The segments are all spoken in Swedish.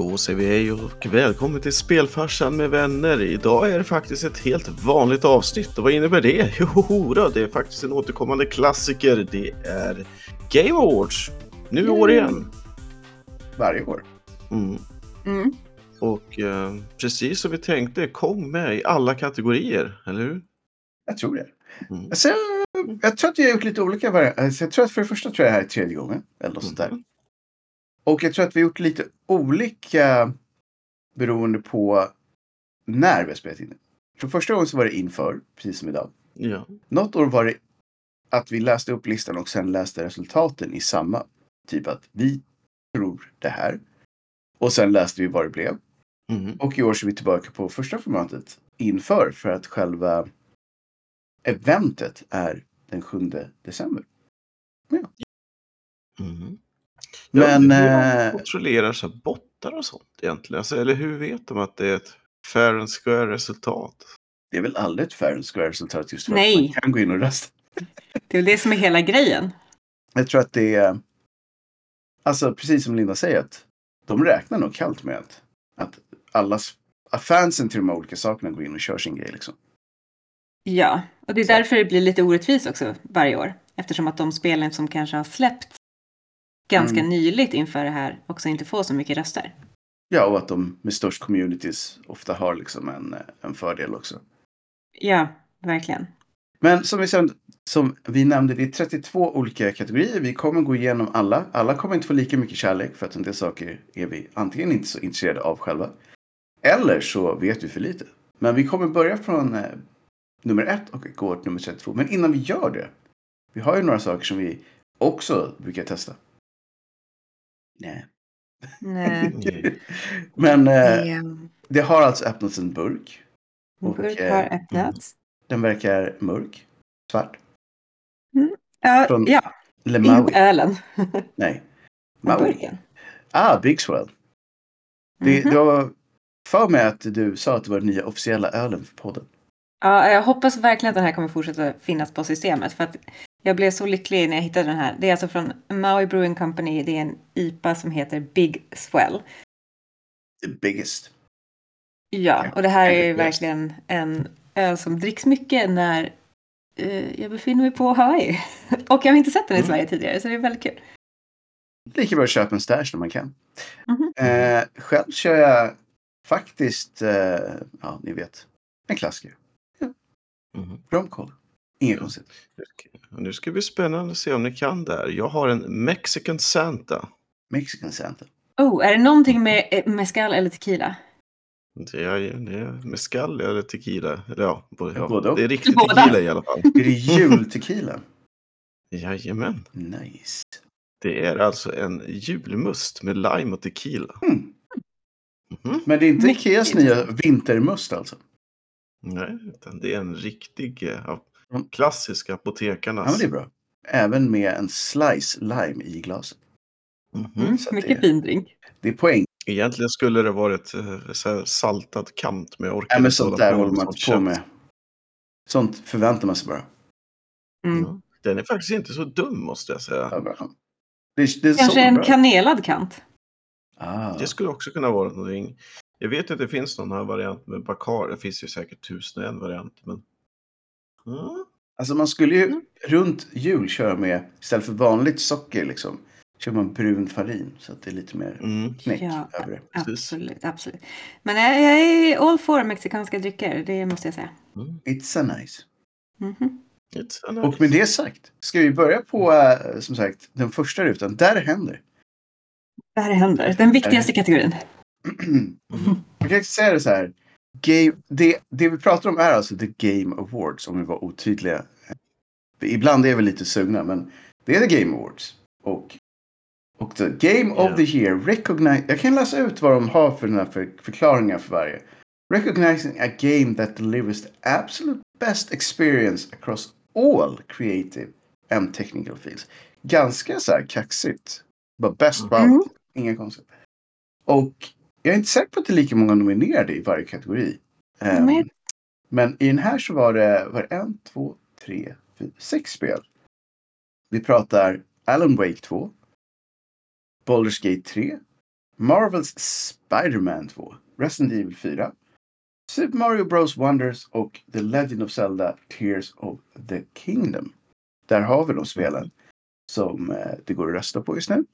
Då säger vi hej och välkommen till Spelfarsan med vänner. Idag är det faktiskt ett helt vanligt avsnitt och vad innebär det? Jo, då, det är faktiskt en återkommande klassiker. Det är Game Awards. Nu i år igen. Varje år. Mm. Mm. Och eh, precis som vi tänkte, kom med i alla kategorier, eller hur? Jag tror det. Mm. Alltså, jag tror att vi har gjort lite olika varianter. Alltså, jag tror att för det första tror jag det här är tredje gången. Eller något sånt där. Och jag tror att vi har gjort lite olika beroende på när vi har spelat in. För första gången så var det inför, precis som idag. Ja. Något år var det att vi läste upp listan och sen läste resultaten i samma. Typ att vi tror det här. Och sen läste vi vad det blev. Mhm. Och i år så är vi tillbaka på första formatet inför för att själva eventet är den 7 december. Mhm. Men, ja, hur eh, kontrollerar så bottar och sånt egentligen? Alltså, eller hur vet de att det är ett fair and square resultat? Det är väl aldrig ett fair and square resultat just för Nej. att man kan gå in och rösta. Det är väl det som är hela grejen. Jag tror att det är, alltså precis som Linda säger, att de räknar nog kallt med att, att allas, att fansen till de här olika sakerna går in och kör sin grej liksom. Ja, och det är Så. därför det blir lite orättvist också varje år. Eftersom att de spelen som kanske har släppts ganska Mm. nyligt inför det här också inte får så mycket röster. Ja, och att de med störst communities ofta har liksom en, en fördel också. Ja, verkligen. Men som vi, sen, som vi nämnde, det är 32 olika kategorier. Vi kommer gå igenom alla. Alla kommer inte få lika mycket kärlek för att en del saker är vi antingen inte så intresserade av själva. Eller så vet vi för lite. Men vi kommer börja från eh, nummer ett och gå till nummer 32. Men innan vi gör det. Vi har ju några saker som vi också brukar testa. Nej. Men eh, det har alltså öppnats en burk. En Och, burk eh, har öppnats. Den verkar mörk. Svart. Ja, från- ja Eller inte ölen. Nej. Maui. burken. Ah, Big Swell. Det, Mhm. det var för mig att du sa att det var den nya officiella ölen för podden. Ja, jag hoppas verkligen att den här kommer fortsätta finnas på systemet. För att jag blev så lycklig när jag hittade den här. Det är alltså från Maui Brewing Company. Det är en IPA som heter Big Swell. The biggest. Ja, och det här är ju verkligen en öl som dricks mycket när eh, jag befinner mig på Hawaii. och jag har inte sett den i Mm. Sverige tidigare, så det är väldigt kul. Lika bra att köpa en stash när man kan. Mhm. Eh, själv kör jag faktiskt, eh, ja ni vet, en klassiker. Mhm. Romcola. Inget konstigt. Nu ska det bli spännande att se om ni kan där. Jag har en Mexican Santa. Mexican Santa. Oh, är det någonting med eh, mezcal eller tequila? Det är, det är mezcal eller tequila. Eller ja, både, ja. Både det är riktigt Båda. tequila i alla fall. Är det jultequila? Jajamän. nice. Det är alltså en julmust med lime och tequila. Mm. Mhm. Men det är inte Ikeas nya vintermust alltså? Nej, utan det är en riktig eh, ja, Mm. klassisk Ja, apotekarnas. men det är bra. Även med en slice lime i glaset. Mhm. Mm, så att mycket det- fin drink. Det är poäng. Egentligen skulle det varit eh, så här saltad kant jag orkar Nej, men sånt där håller med man inte på kött. med. Sånt förväntar man sig bara. Mm. Ja. Den är faktiskt inte så dum måste jag säga. Ja. Det, är- det är Kanske en bra. kanelad kant. Ah. Det skulle också kunna vara någonting. Jag vet att det finns någon här variant med Bacar. Det finns ju säkert tusen och en variant. Men... Mm. Alltså man skulle ju Mm. runt jul köra med, istället för vanligt socker liksom, kör man brun farin. Så att det är lite mer Mm. knäck Ja, över det. Absolut, absolut. Men jag, jag är all for mexikanska drycker, det måste jag säga. Mm. It's a nice. Mhm. It's a nice. Och med det sagt, ska vi börja på, eh, som sagt, den första rutan. Där det händer. Det här händer. Den viktigaste kategorin. Mm. Jag kan säga det så här. Game, det, det vi pratar om är alltså The Game Awards, om vi var otydliga. Ibland är vi lite sugna, men det är The Game Awards. Och, och The Game Ja. of the Year, recognize, jag kan läsa ut vad de har för, den här för förklaringar för varje. Recognizing a game that delivers the absolute best experience across all creative and technical fields. Ganska så här kaxigt. Bara bäst på Mm. allt. Inga konstigt. Och jag är inte säker på att det är lika många nominerade i varje kategori. Ehm, Men- men i den här så var det, var det en, två, tre, fyra, sex spel. Vi pratar Alan Wake 2. Baldur's Gate 3. Marvels Spider-Man 2, Resident Evil 4, Super Mario Bros Wonders och The Legend of Zelda Tears of the Kingdom. Där har vi de spelen som eh, det går att rösta på just nu.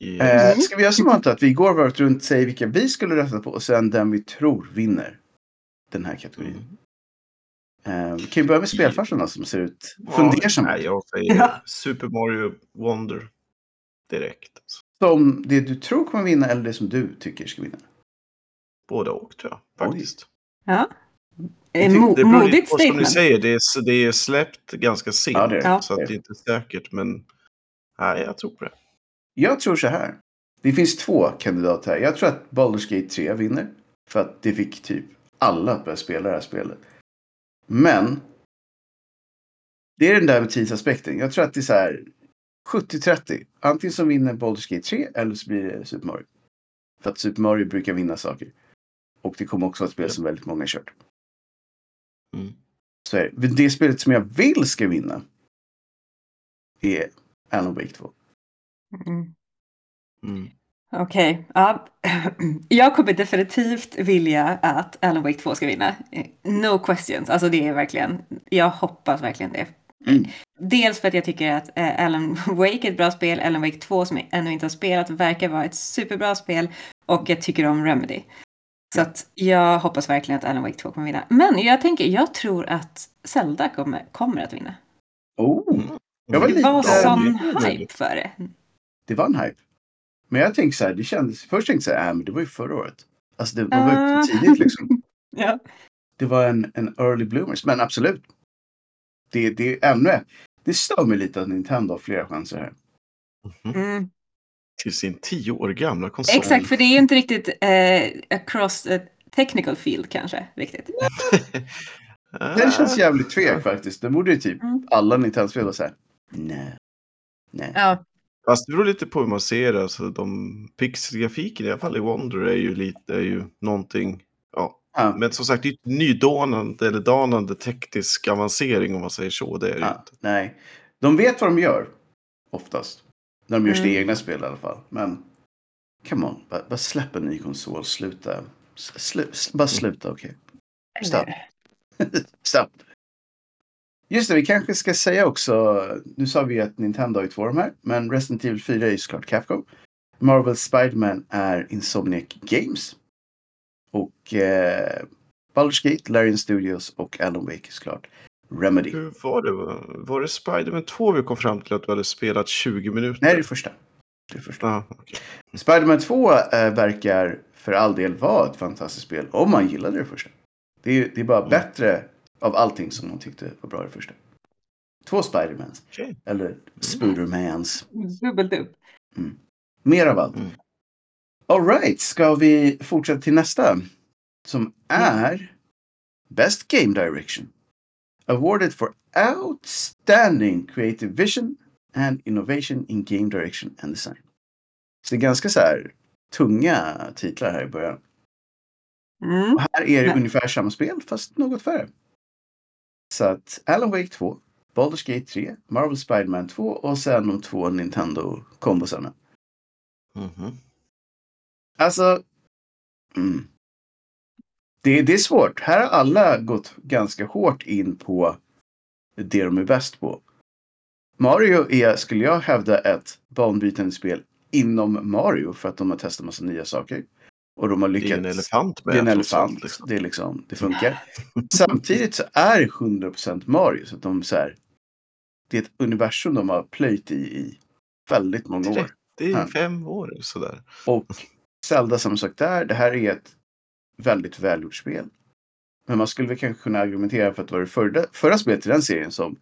Yes. Eh, ska vi göra som att vi går varvet runt och säger vilka vi skulle rösta på och sen den vi tror vinner den här kategorin. Mm. Eh, vi kan ju börja med spelfarsan som ser ut Ja, fundersam nej, ut. jag säger Ja. Super Mario Wonder direkt. Alltså. Som det du tror kommer vinna eller det som du tycker ska vinna. Både och tror jag faktiskt. Ja. Tycker Det beror lite på som ni säger, det är, det är släppt ganska sent. Ja, det är. Så att det är inte säkert, men nej, jag tror på det. Jag tror så här. Det finns två kandidater här. Jag tror att Baldur's Gate 3 vinner. För att det fick typ alla att börja spela det här spelet. Men. Det är den där med tidsaspekten. Jag tror att det är så här 70-30. Antingen så vinner Baldur's Gate 3 eller så blir det Super Mario. För att Super Mario brukar vinna saker. Och det kommer också vara ett spel som väldigt många har kört. Mm. Så är det. det spelet som jag vill ska vinna. Är Alan Wake 2. Mm. Mm. Okej, ja. Jag kommer definitivt vilja att Alan Wake 2 ska vinna. No questions, alltså det är verkligen, jag hoppas verkligen det. Mm. Dels för att jag tycker att eh, Alan Wake är ett bra spel, Alan Wake 2 som jag ännu inte har spelat verkar vara ett superbra spel och jag tycker om Remedy. Så att jag hoppas verkligen att Alan Wake 2 kommer vinna. Men jag tänker, jag tror att Zelda kommer, kommer att vinna. Oh, Jag var Det lite- var sån det är möjligt. hype för det. Det var en hype. Men jag tänkte så här, det kändes, först tänkte jag så här, äh, men det var ju förra året. Alltså det, det var ju Ah. för tidigt liksom. Ja. Det var en, en early bloomers, men absolut. Det, det är ännu, det stör mig lite att Nintendo har flera chanser här. Mm. Till sin tio år gamla konsol. Exakt, för det är ju inte riktigt eh, across a technical field kanske. Riktigt. Den känns jävligt tvek faktiskt. Den borde ju typ Mm. alla Nintendo-spel vara så här. Nej. Nej. Ja, Fast det beror lite på hur man ser det. Alltså, de pixelgrafiken i alla fall i Wonder är ju lite är ju någonting. Ja. Ja, Men som sagt, det är inte nydånande eller danande teknisk avancering om man säger så. Det är ju ja, inte. nej. De vet vad de gör. Oftast. När de gör sina Mm. egna spel i alla fall. Men. Come on. Bara, bara släpp en ny konsol. Sluta. Slu, sl- bara sluta, okej. Stopp. Stopp. Just det, vi kanske ska säga också. Nu sa vi att Nintendo har ju två av de här. Men Resident Evil 4 är ju såklart Capcom. Marvel Spiderman är Insomniac Games. Och eh, Baldur's Gate, Larian Studios och Alan Wake är såklart Remedy. Hur var det? Var det Spiderman 2 vi kom fram till att du hade spelat 20 minuter? Nej, det är första. Det är första. Ah, okej. Spiderman 2 eh, verkar för all del vara ett fantastiskt spel. Om man gillade det första. Det är, det är bara Mm. bättre av allting som man tyckte var bra i det första. Två Spidermans. Okej. Eller Spoodermans. dubbelt upp. Mer av allt. Mm. Alright, ska vi fortsätta till nästa? Som är Best Game Direction. Awarded for Outstanding Creative Vision and Innovation in Game Direction and Design. Så det är ganska så här tunga titlar här i början. Mm. Och här är det Ja. ungefär samma spel fast något färre. Så att Alan Wake 2, Baldur's Gate 3, Marvel Spider-Man 2 och sen de två Nintendo-kombosarna. Mhm. Alltså. Mm. Det, det är svårt. Här har alla gått ganska hårt in på det de är bäst på. Mario är, skulle jag hävda, ett banbrytande spel inom Mario för att de har testat massa nya saker. Och de har Det lyckats. är en elefant med. Det är en elefant. liksom. Det, är liksom, det funkar. Samtidigt så är det 100% Mario. Så att de så här, det är ett universum de har plöjt i i väldigt många år. Det är Ja. fem år sådär. Och Zelda som sagt där, det här är ett väldigt välgjort spel. Men man skulle väl kanske kunna argumentera för att det var det förra, förra spelet i den serien som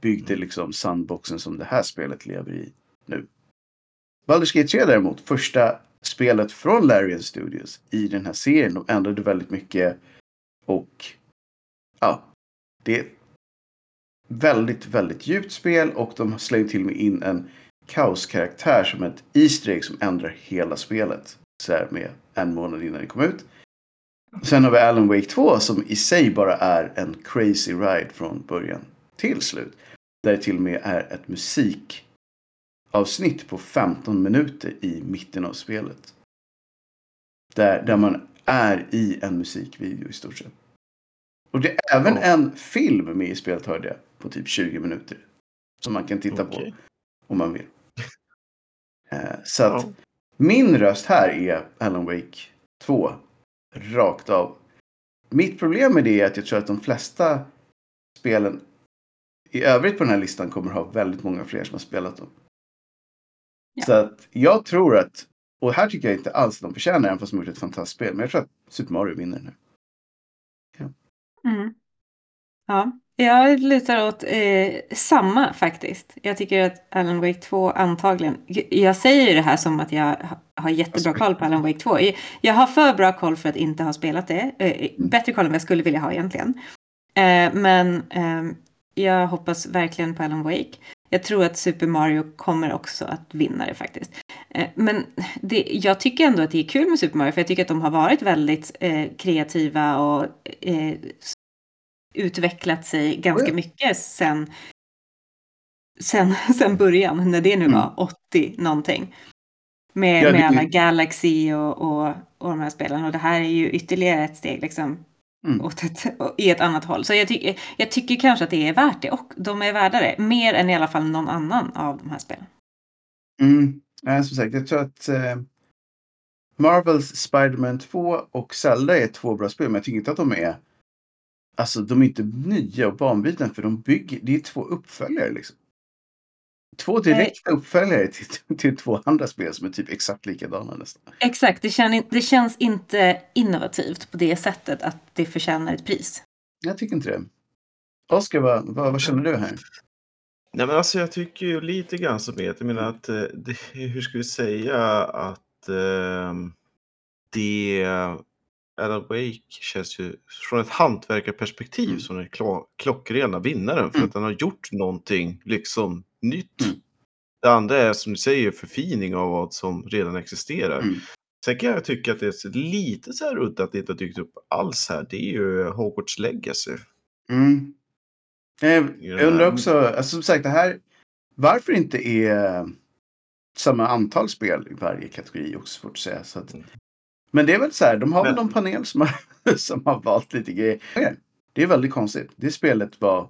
byggde liksom sandboxen som det här spelet lever i nu. Baldur's Gate 3 däremot, första spelet från Larian Studios i den här serien. De ändrade väldigt mycket och ja, det är ett väldigt, väldigt djupt spel och de slänger till och med in en kaoskaraktär som ett Easter egg som ändrar hela spelet. Så här med en månad innan det kom ut. Sen har vi Alan Wake 2 som i sig bara är en crazy ride från början till slut. Där det till och med är ett musik avsnitt på 15 minuter i mitten av spelet. Där, där man är i en musikvideo i stort sett. Och det är även Ja. en film med i spelet hörde jag. På typ 20 minuter. Som man kan titta Okej. på om man vill. Eh, så att Ja. min röst här är Alan Wake 2. Rakt av. Mitt problem med det är att jag tror att de flesta spelen i övrigt på den här listan kommer ha väldigt många fler som har spelat dem. Ja. Så att jag tror att, och här tycker jag inte alls att de förtjänar även fast de har gjort ett fantastiskt spel. Men jag tror att Super Mario vinner den här. Mm. Ja, jag lutar åt eh, samma faktiskt. Jag tycker att Alan Wake 2 antagligen, jag säger ju det här som att jag ha- har jättebra koll på Alan Wake 2. Jag- har för bra koll för att inte ha spelat det. Eh, bättre koll än vad jag skulle vilja ha egentligen. Eh, men ehm, jag hoppas verkligen på Alan Wake. Jag tror att Super Mario kommer också att vinna det faktiskt. Eh, Men det, jag tycker ändå att det är kul med Super Mario för jag tycker att de har varit väldigt eh, kreativa och eh, utvecklat sig ganska Oh mycket sen, sen, sen början, när det nu Mm. var 80 någonting. Med, Ja, det- med alla Galaxy och, och, och de här spelen. Och det här är ju ytterligare ett steg liksom, Mm. åt ett, i ett annat håll. Så jag, ty, jag tycker kanske att det är värt det. Och de är värda det. Mer än i alla fall någon annan av de här spelen. Mm. Nej, som sagt, jag tror att eh, Marvels Spider-Man 2 och Zelda är två bra spel. Men jag tycker inte att de är Alltså de är inte nya och banbrytande för de bygger, det är två uppföljare liksom. Två direkta uppföljare till, till två andra spel som är typ exakt likadana nästan. Exakt, det, känner, det känns inte innovativt på det sättet att det förtjänar ett pris. Jag tycker inte det. Oskar, vad, vad, vad känner du här? Nej men alltså jag tycker ju lite grann som er. Jag menar att eh, det, hur ska vi säga att eh, det Alan Wake känns ju från ett hantverkarperspektiv Mm. som den klo- klockrena vinnaren för Mm. att den har gjort någonting liksom nytt. Mm. Det andra är som du säger förfining av vad som redan existerar. Mm. Sen kan jag tycka att det är lite så här udda att det inte har dykt upp alls här. Det är ju Hogwarts Legacy. Mm. Jag, Ja. jag undrar också, alltså som sagt det här, varför inte är samma antal spel i varje kategori också svårt att säga. Så att, Mm. Men det är väl så här, de har väl någon panel som har, som har valt lite grejer. Det är väldigt konstigt. Det spelet var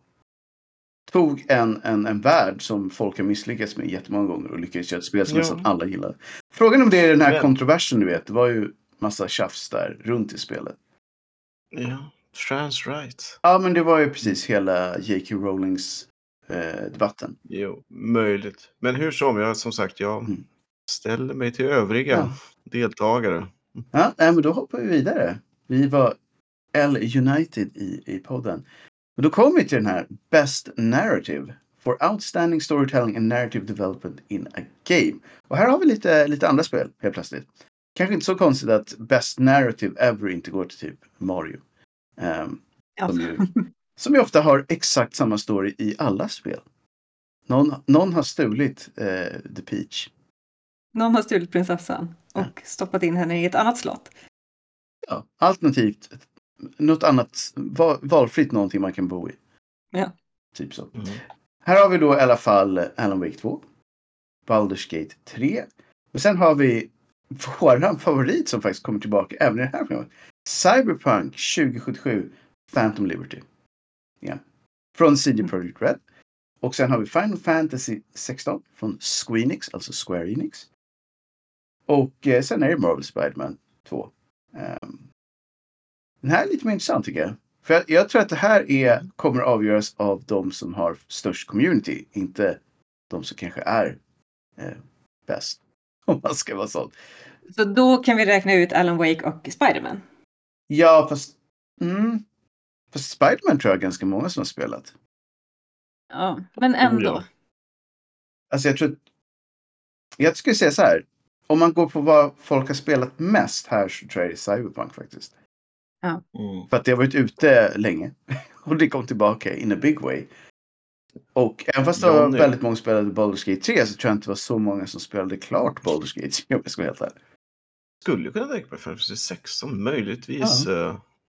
tog en, en, en värld som folk har misslyckats med jättemånga gånger och lyckades göra ett spel som Ja. nästan alla gillar. Frågan om det är den här kontroversen du vet, det var ju massa tjafs där runt i spelet. Ja, trans right. Ja, men det var ju precis hela J.K. Rowlings eh, debatten. Jo, möjligt. Men hur som, jag som sagt, jag Mm. ställer mig till övriga Ja. deltagare. Ja, nej, men då hoppar vi vidare. Vi var L United i, i podden. Och då kommer vi till den här Best Narrative for Outstanding Storytelling and Narrative Development in a Game. Och här har vi lite, lite andra spel helt plötsligt. Kanske inte så konstigt att Best Narrative ever inte går till typ Mario. Ehm, Ja. Som ju- som ju ofta har exakt samma story i alla spel. Någon, någon har stulit eh, The Peach. Någon har stulit prinsessan och Ja. stoppat in henne i ett annat slott. Ja, alternativt något annat val, valfritt någonting man kan bo i. Ja. Typ så. Mm. Här har vi då i alla fall Alan Wake 2. Baldur's Gate 3. Och sen har vi våran favorit som faktiskt kommer tillbaka även i det här programmet. Cyberpunk 2077 Phantom Liberty. Ja. Från CD Projekt Red. Och sen har vi Final Fantasy 16 från Squeenix, alltså Square Enix. Och eh, sen är det Marvel Spider-Man 2. Ehm, den här är lite mer intressant tycker jag. För jag, jag tror att det här är, kommer avgöras av de som har störst community, inte de som kanske är eh, bäst. Om man ska vara sån. Så då kan vi räkna ut Alan Wake och Spiderman. Ja, fast... Mm, fast Spiderman tror jag ganska många som har spelat. Ja, men ändå. ja. Alltså jag tror... Jag skulle säga så här. Om man går på vad folk har spelat mest här så tror jag det är Cyberpunk faktiskt. Mm. För att det har varit ute länge. Och det kom tillbaka in a big way. Och även fast det var Johnny. väldigt många som spelade Baldur's Gate 3 så tror jag inte det var så många som spelade klart Baldur's Gate 3 om jag ska vara helt ärlig. Skulle kunna tänka mig Final Fantasy 16, möjligtvis. eh,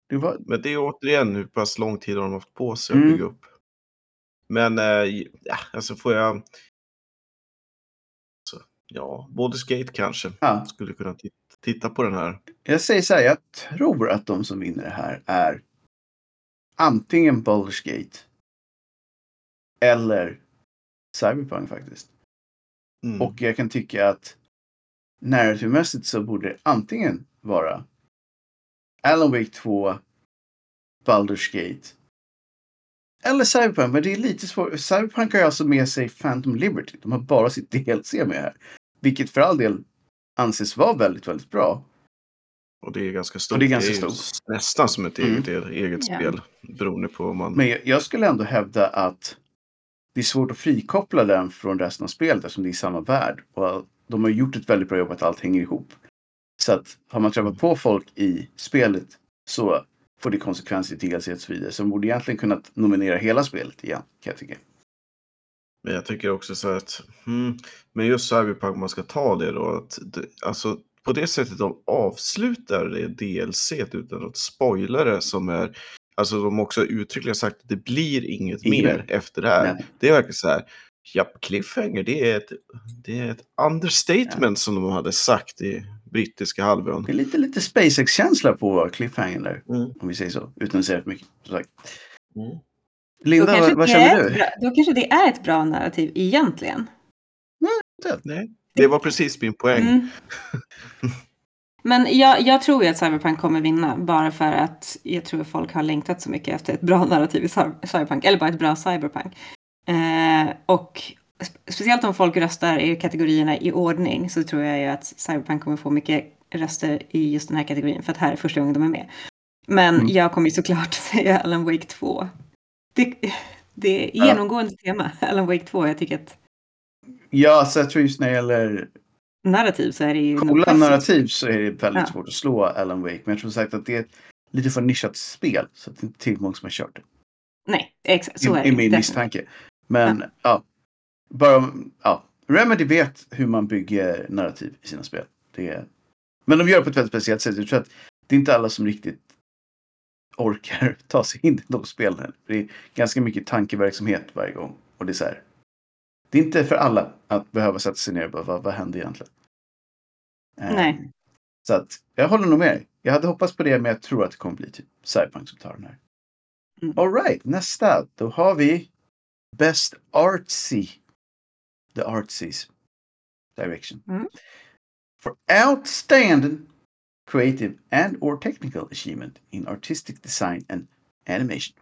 Det var... Men det är återigen hur pass lång tid har de haft på sig Mm. att bygga upp. Men eh, ja, alltså får jag... Ja, Gate kanske. Ja. Skulle kunna tit- titta på den här. Jag säger så här, jag tror att de som vinner det här är antingen Baldur's Gate eller Cyberpunk faktiskt. Mm. Och jag kan tycka att narrativmässigt så borde det antingen vara Alan Wake 2, Baldur's Gate eller Cyberpunk. Men det är lite svårt. Cyberpunk har ju alltså med sig Phantom Liberty. De har bara sitt DLC med här. Vilket för all del anses vara väldigt, väldigt bra. Och det är ganska stort. Och det är ganska stort. s- Nästan som ett Mm. eget, eget Ja. spel. Beroende på om man... Men jag, jag skulle ändå hävda att det är svårt att frikoppla den från resten av spelet eftersom det är samma värld. Och de har gjort ett väldigt bra jobb att allt hänger ihop. Så att har man träffat på folk i spelet så får det konsekvenser i DLC och så vidare. Så de borde egentligen kunnat nominera hela spelet igen, kan jag tycka. Men jag tycker också så att, hmm, men just Cyberpunk, man ska ta det då, att det, alltså på det sättet de avslutar det DLC utan att spoila det som är, alltså de också uttryckligen sagt att det blir inget Inget mer efter det här. Nej. Det är verkligen så här, japp, cliffhanger, det är ett, det är ett understatement som de hade sagt i brittiska halvön. Det är lite, lite SpaceX-känsla på Cliffhanger Mm. om vi säger så. Utan att säga för mycket. Mm. Då Linda, kanske vad, vad det känner är du? ett bra- Då kanske det är ett bra narrativ egentligen. Nej, det var precis min poäng. Mm. Men jag, jag tror ju att Cyberpunk kommer vinna bara för att jag tror att folk har längtat så mycket efter ett bra narrativ i Cy- Cyberpunk, eller bara ett bra Cyberpunk. Eh, och spe- speciellt om folk röstar i kategorierna i ordning så tror jag ju att Cyberpunk kommer få mycket röster i just den här kategorin för att här är första gången de är med. Men Mm. jag kommer ju såklart säga Alan Wake 2. Det, det är Ja. genomgående tema, Alan Wake 2. Jag tycker att Ja, så jag tror just när det gäller narrativ så är det ju... coola narrativ så är det väldigt Ja. svårt att slå Alan Wake. Men jag tror sagt att det är ett lite för nischat spel. Så att det inte är tillräckligt många som har kört det. Nej, exakt så I, är det. I min misstanke. Men ja. Bara, ja. Remedy vet hur man bygger narrativ i sina spel. Det är, men de gör det på ett väldigt speciellt sätt. Jag tror att det är inte alla som riktigt orkar ta sig in i de spelen. Det är ganska mycket tankeverksamhet varje gång. Och det är så här. Det är inte för alla att behöva sätta sig ner och bara, vad, vad hände egentligen? Eh, Nej. Så att jag håller nog med. Jag hade hoppats på det, men jag tror att det kommer bli typ Cyberpunk som tar den här. Mm. All right, nästa. Då har vi Best Artsy. The Artsies Direction. Mm. For outstanding creative and or technical achievement in artistic design and animation.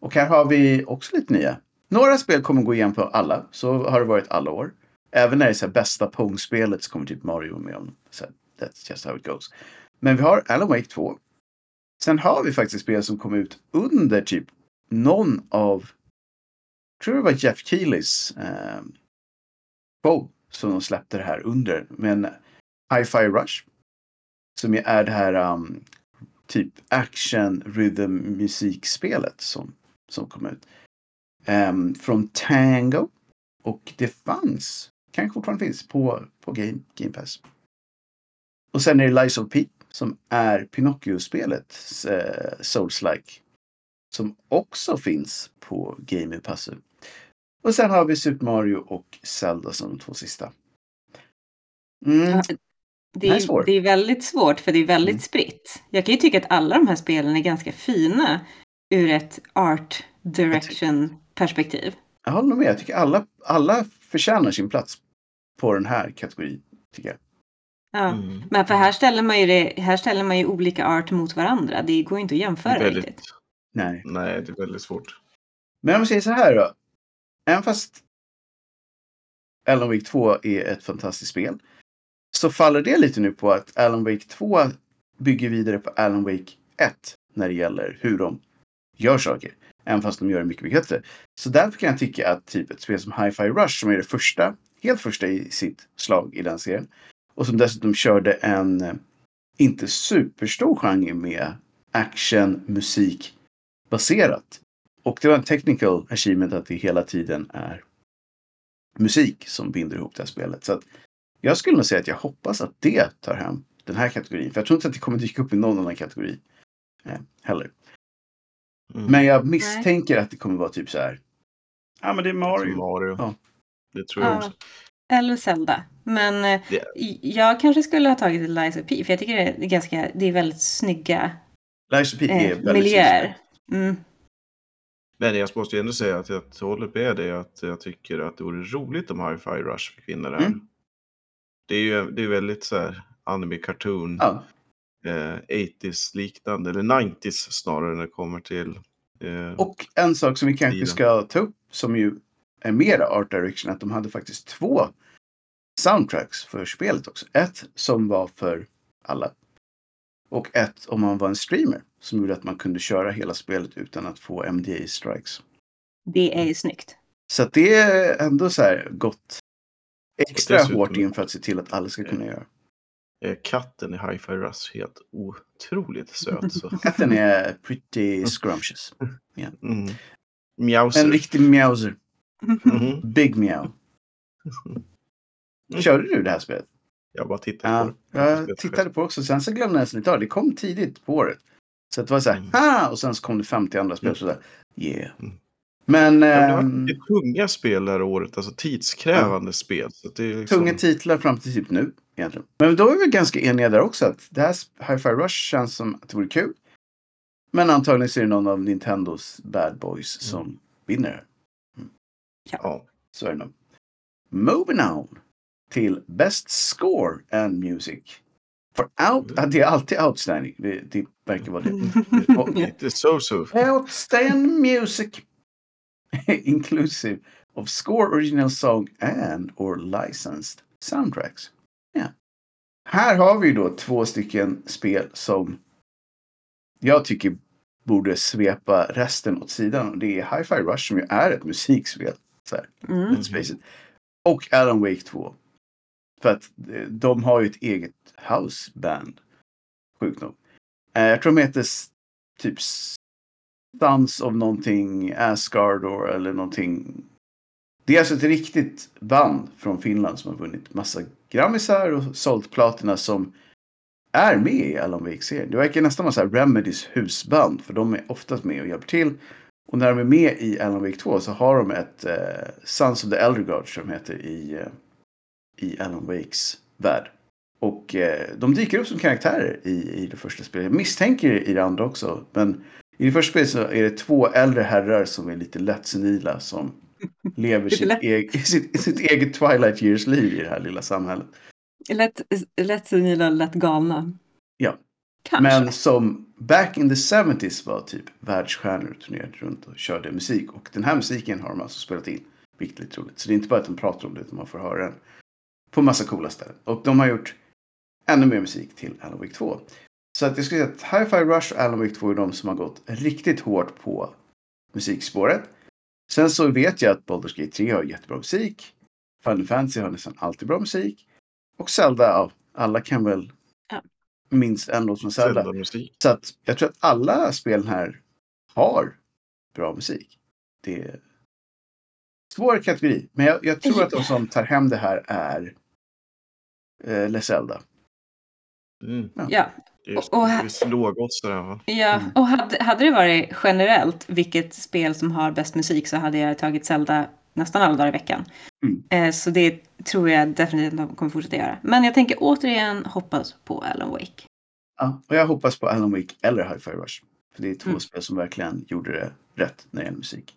Och här har vi också lite nya. Några spel kommer gå igen på alla. Så har det varit alla år. Även när det är så här bästa Pong-spelet så kommer typ Mario vara med om. Så här, that's just how it goes. Men vi har Alan Wake 2. Sen har vi faktiskt spel som kom ut under typ någon av, tror det var Jeff Keelys eh, show som de släppte det här under. Men Hi-Fi Rush. Som ju är det här um, typ action rhythm musikspelet som, som kom ut. Um, från Tango. Och det fanns, kanske fortfarande finns, på, på Game, Game Pass. Och sen är det Lies of P som är Pinocchio-spelet uh, Souls-like. Som också finns på Game Pass. Och sen har vi Super Mario och Zelda som de två sista. Mm. Det är är, svårt. det är väldigt svårt för det är väldigt Mm. spritt. Jag kan ju tycka att alla de här spelen är ganska fina ur ett art direction perspektiv. Jag håller nog med. Jag tycker alla, alla förtjänar sin plats på den här kategorin. Tycker jag. Ja. Mm. Men för här ställer, man ju det, här ställer man ju olika art mot varandra. Det går ju inte att jämföra väldigt, riktigt. Nej. nej, det är väldigt svårt. Men om vi säger så här då. Även fast Alan Wake 2 är ett fantastiskt spel. Så faller det lite nu på att Alan Wake 2 bygger vidare på Alan Wake 1. När det gäller hur de gör saker. Även fast de gör det mycket, mycket bättre. Så därför kan jag tycka att typ ett spel som Hi-Fi Rush som är det första, helt första i sitt slag i den serien. Och som dessutom körde en eh, inte superstor genre med action, musik baserat. Och det var en technical achievement att det hela tiden är musik som binder ihop det här spelet. Så att jag skulle nog säga att jag hoppas att det tar hem den här kategorin. För jag tror inte att det kommer dyka upp i någon annan kategori eh, heller. Mm. Men jag misstänker att det kommer vara typ så här. Ja, men det är Mario. Mario. Ja. Det tror jag Ja. också. eller Zelda. Men Det- jag kanske skulle ha tagit Lies of P, för jag tycker det är, ganska, det är väldigt snygga Lies of P är eh, väldigt miljöer. Mm. Men jag måste ju ändå säga att jag håller med dig att jag tycker att det vore roligt om Hi-Fi Rush fick vinna det här. Mm. Det är ju det är väldigt så här anime cartoon, Ja, eh, 80s liknande, eller 90s snarare när det kommer till eh, och en sak som vi kanske Stilen. ska ta upp som ju är mera art direction att de hade faktiskt två soundtracks för spelet också. Ett som var för alla. Och ett om man var en streamer som gjorde att man kunde köra hela spelet utan att få MDA strikes. Det är ju snyggt. Så det är ändå så här gått extra dessutom- hårt in för att se till att alla ska kunna göra. eh, katten i Hi-Fi Rush helt otroligt söt. Så. Katten är pretty scrumptious. Mm. Mjauser. En riktig mjauser. Mhm. Big meow. Körde du det här spelet? Jag bara tittar Ja, på det. jag tittade på det också. Sen så glömde jag nästan av det. Kom tidigt på året. Så det var så här, Mm. ha! Och sen så kom det 50 andra spel. Så där, yeah. Mm. Men Ja, det var ehm, tunga spel det här året, alltså tidskrävande spel. Så det är liksom, tunga titlar fram till typ nu. Egentligen. Men då är vi ganska eniga där också. Att det här Hi-Fi Rush känns som att det vore kul. Men antagligen så är det någon av Nintendos bad boys som vinner. det här. ja. Så är det nog. Moving on till Best Score and Music. For out, ja, det är alltid outstanding. Det, det verkar vara det. Lite so-so. Outstanding music inclusive of score original song and or licensed soundtracks. Ja. Här har vi då två stycken spel som jag tycker borde svepa resten åt sidan. Det är Hi-Fi Rush som ju är ett musikspel. Så här, Mm. Och Alan Wake 2. För att eh, de har ju ett eget houseband. Sjukt nog. Eh, Jag tror de heter typ Sons of någonting, Asgard or, eller någonting. Det är alltså ett riktigt band från Finland som har vunnit massa grammisar och sålt platina som är med i Alan Wake-serien. Det verkar nästan vara så här Remedys husband för de är oftast med och hjälper till. Och när de är med i Alan Wake 2 så har de ett eh, Sons of the Elder Gods som heter i, eh, i Alan Wakes värld. Och eh, de dyker upp som karaktärer i, i det första spelet. Jag misstänker i det andra också. Men i det första spelet så är det två äldre herrar som är lite lätt senila som lever sitt, eg- sitt, sitt eget Twilight Years-liv i det här lilla samhället. Lätt, lätt senila, lätt galna. Ja. Kanske. Men som back in the 70s var typ världsstjärnor och turnerade runt och körde musik. Och den här musiken har de alltså spelat in. Vilket är lite roligt. Så det är inte bara att de pratar om det utan man får höra den på massa coola ställen. Och de har gjort ännu mer musik till Alan Wake 2. Så att jag skulle säga att Hi-Fi Rush och Alan Wake 2 är de som har gått riktigt hårt på musikspåret. Sen så vet jag att Baldur's Gate 3 har jättebra musik. Final Fantasy har nästan alltid bra musik. Och Zelda, ja, alla kan väl Ja. minst en låt från Zelda. Zelda-musik. Så att jag tror att alla spelen här har bra musik. Det är svår kategori. Men jag, jag tror att de som tar hem det här är eh, Les Zelda. Mm. Ja, Det är Och- och just där va? ja. Mm. och hade, hade det varit generellt vilket spel som har bäst musik så hade jag tagit Zelda nästan alla dagar i veckan. Mm. Eh, så det tror jag definitivt att de kommer fortsätta göra. Men jag tänker återigen hoppas på Alan Wake. Ja, och jag hoppas på Alan Wake eller Hi-Fi Rush. För det är två Mm. spel som verkligen gjorde det rätt när det gäller musik.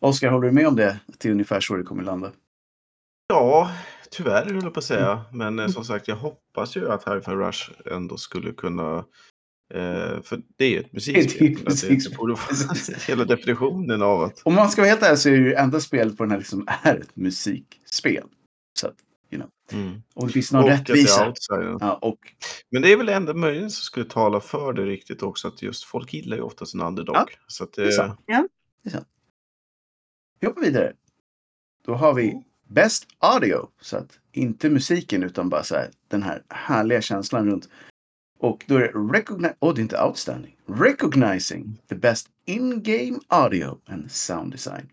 Oskar, håller du med om det? Att det är ungefär så det kommer landa? Ja, tyvärr höll jag på att säga. Men eh, som sagt, jag hoppas ju att Hi-Fi Rush ändå skulle kunna... Eh, för det är ju ett Det är musikspel. Det, det musikspel, borde precis. hela definitionen av att... Om man ska vara helt ärlig så är det ju enda spel på den här liksom är ett musikspel. Så att, Mm. om det finns någon Och det är rättvisa. Ja, och Men det är väl det enda möjligen som skulle tala för det riktigt också. Att just folk gillar ju oftast en underdog. Ja, så att det är det, sant. Vi hoppar vidare. Då har vi Best Audio. Så att inte musiken utan bara så här, den här härliga känslan runt. Och då är det recogni- oh, det är inte outstanding. Recognizing the best in-game audio and sound design.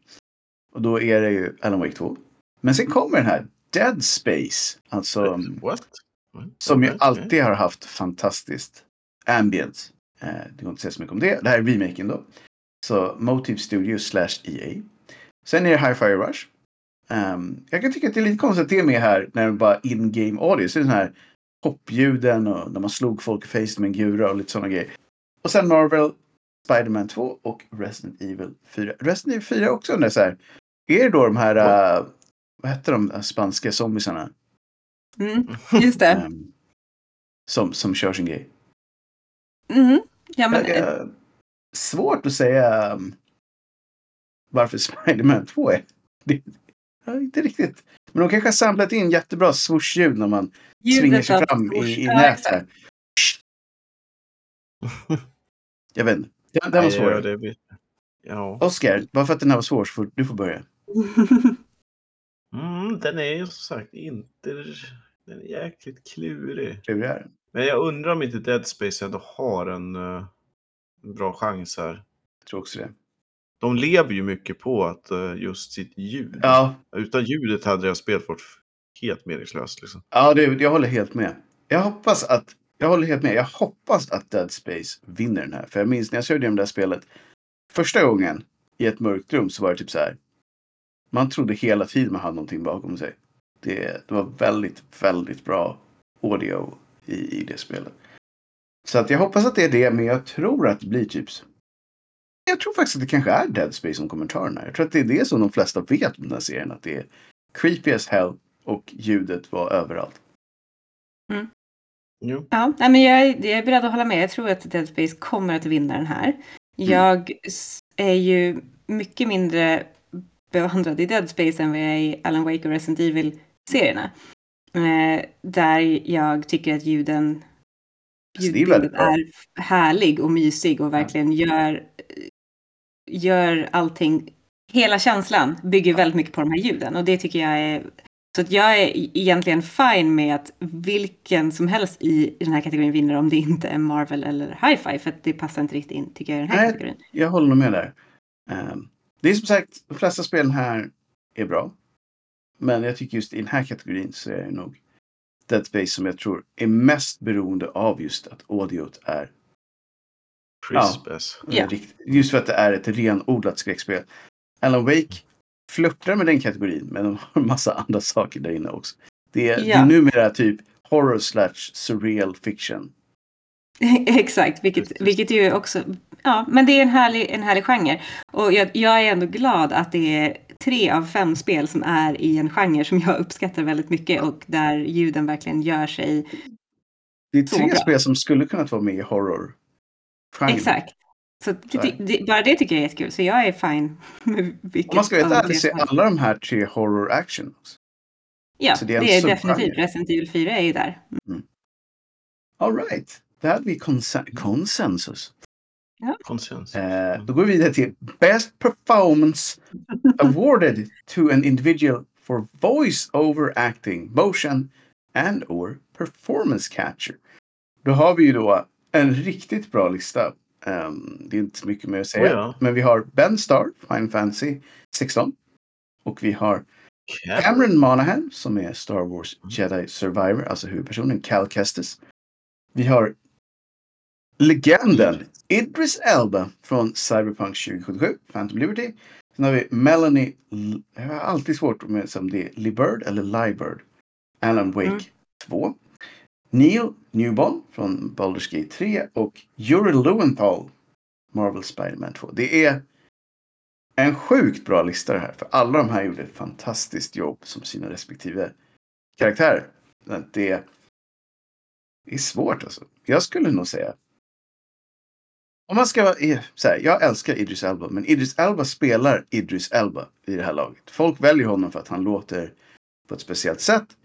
Och då är det ju Alan Wake 2. Men sen kommer den här Dead Space. Alltså What? som ju alltid har haft fantastiskt ambient. Eh, det går inte att säga så mycket om det. Det här är remaken då. Så Motive Studio slash EA. Sen är det Hi-Fi Rush. Ehm, jag kan tycka att det är lite konstigt att det är med här när det bara in-game audio. Så är det sån här hoppljuden och när man slog folk i face med en gura och lite sådana grejer. Och sen Marvel, Spider-Man 2 och Resident Evil 4. Resident Evil 4 också undrar så här. Är det då de här, uh, vad hette de uh, spanska zombisarna? Mm, just det. Ehm, som, som kör sin grej. Mm. Ja, men, Jag- jag- svårt att säga um, varför Spider-Man 2 är. Det, ja, inte riktigt. Men de kanske har samplat in jättebra swoosh-ljud när man svingar ljudet sig av fram i, i Ja, nät. exakt. här. Jag vet inte. Den, den var svår. ja, det. Ja. Oscar, bara för att den här var svår så får du får börja. Mm, den är ju som sagt inte... Den är jäkligt klurig. Klurig är den. Men jag undrar om inte Dead Space ändå har en, eh, en bra chans här. Jag tror också det. De lever ju mycket på att eh, just sitt ljud. Ja, Utan ljudet hade jag spelet varit helt meningslöst. Liksom. ja det, jag håller helt med. Jag hoppas att jag håller helt med. Jag hoppas att Dead Space vinner den här. För jag minns när jag körde det här spelet. Första gången i ett mörkt rum så var det typ så här. Man trodde hela tiden man hade någonting bakom sig. Det, det var väldigt, väldigt bra audio i, i det spelet. Så att jag hoppas att det är det, men jag tror att det blir typ... Jag tror faktiskt att det kanske är Dead Space som kommer ta den här. Jag tror att det är det som de flesta vet om den här serien. Att det är creepy as hell och ljudet var överallt. Jo. Ja, nej, men jag, är, jag är beredd att hålla med. Jag tror att Dead Space kommer att vinna den här. Jag s- är ju mycket mindre bevandrad i Dead Space än vad jag är i Alan Wake och Resident Evil-serierna. Eh, där jag tycker att ljuden Alltså, är ljudbilden bra. är härlig och mysig och verkligen gör, gör allting. Hela känslan bygger väldigt mycket på de här ljuden och det tycker jag är så att jag är egentligen fine med att vilken som helst i den här kategorin vinner om det inte är Marvel eller Hi-Fi för att det passar inte riktigt in tycker jag i den här Nej. kategorin. Jag håller nog med där. Ehm, det är som sagt, de flesta spelen här är bra. Men jag tycker just i den här kategorin så är det nog Dead Space som jag tror är mest beroende av just att audiot är Crisp as. eh, Ja. rikt- Just för att det är ett renodlat skräckspel. Alan Wake flörtar med den kategorin men de har en massa andra saker där inne också. Det är, det är numera typ horror slash surreal fiction. Exakt, vilket, vilket ju också, ja, men det är en härlig, en härlig genre. Och jag, jag är ändå glad att det är tre av fem spel som är i en genre som jag uppskattar väldigt mycket och där ljuden verkligen gör sig. Det är tre spel som skulle kunnat vara med i horror. Exakt. Så det, Så är det, bara det tycker jag är jättekul, så jag är fine med vilket Om man ska vara av de helt ärlig tre så är alla de här tre horror action. Också. Ja, så det det är är, en subgenre. definitivt. Resident Evil 4 är ju där. All right. Där hade vi konsen- konsensus. Konsensus. Eh, då går vi vidare till Best Performance awarded to an individual for voice over acting, motion and or performance capture. Då har vi ju då en riktigt bra lista. Ehm, det är inte så mycket mer att säga. Oh ja. Men vi har Ben Starr, Final Fantasy 16. Och vi har Cam- Cameron Monaghan som är Star Wars Jedi Survivor, alltså huvudpersonen Cal Kestis. Vi har legenden Idris Elba från Cyberpunk 2077, Phantom Liberty. Sen har vi Melanie, jag har alltid svårt med som det är Libird eller Libird. Alan Wake Mm. 2. Neil Newbon från Baldur's Gate 3 och Yuri Lowenthal, Marvel Spider-Man 2. Det är en sjukt bra lista det här. För alla de här gjorde ett fantastiskt jobb som sina respektive karaktärer. Det, det är svårt alltså. Jag skulle nog säga. Om man ska vara så här, jag älskar Idris Elba, men Idris Elba spelar Idris Elba i det här laget. Folk väljer honom för att han låter på ett speciellt sätt.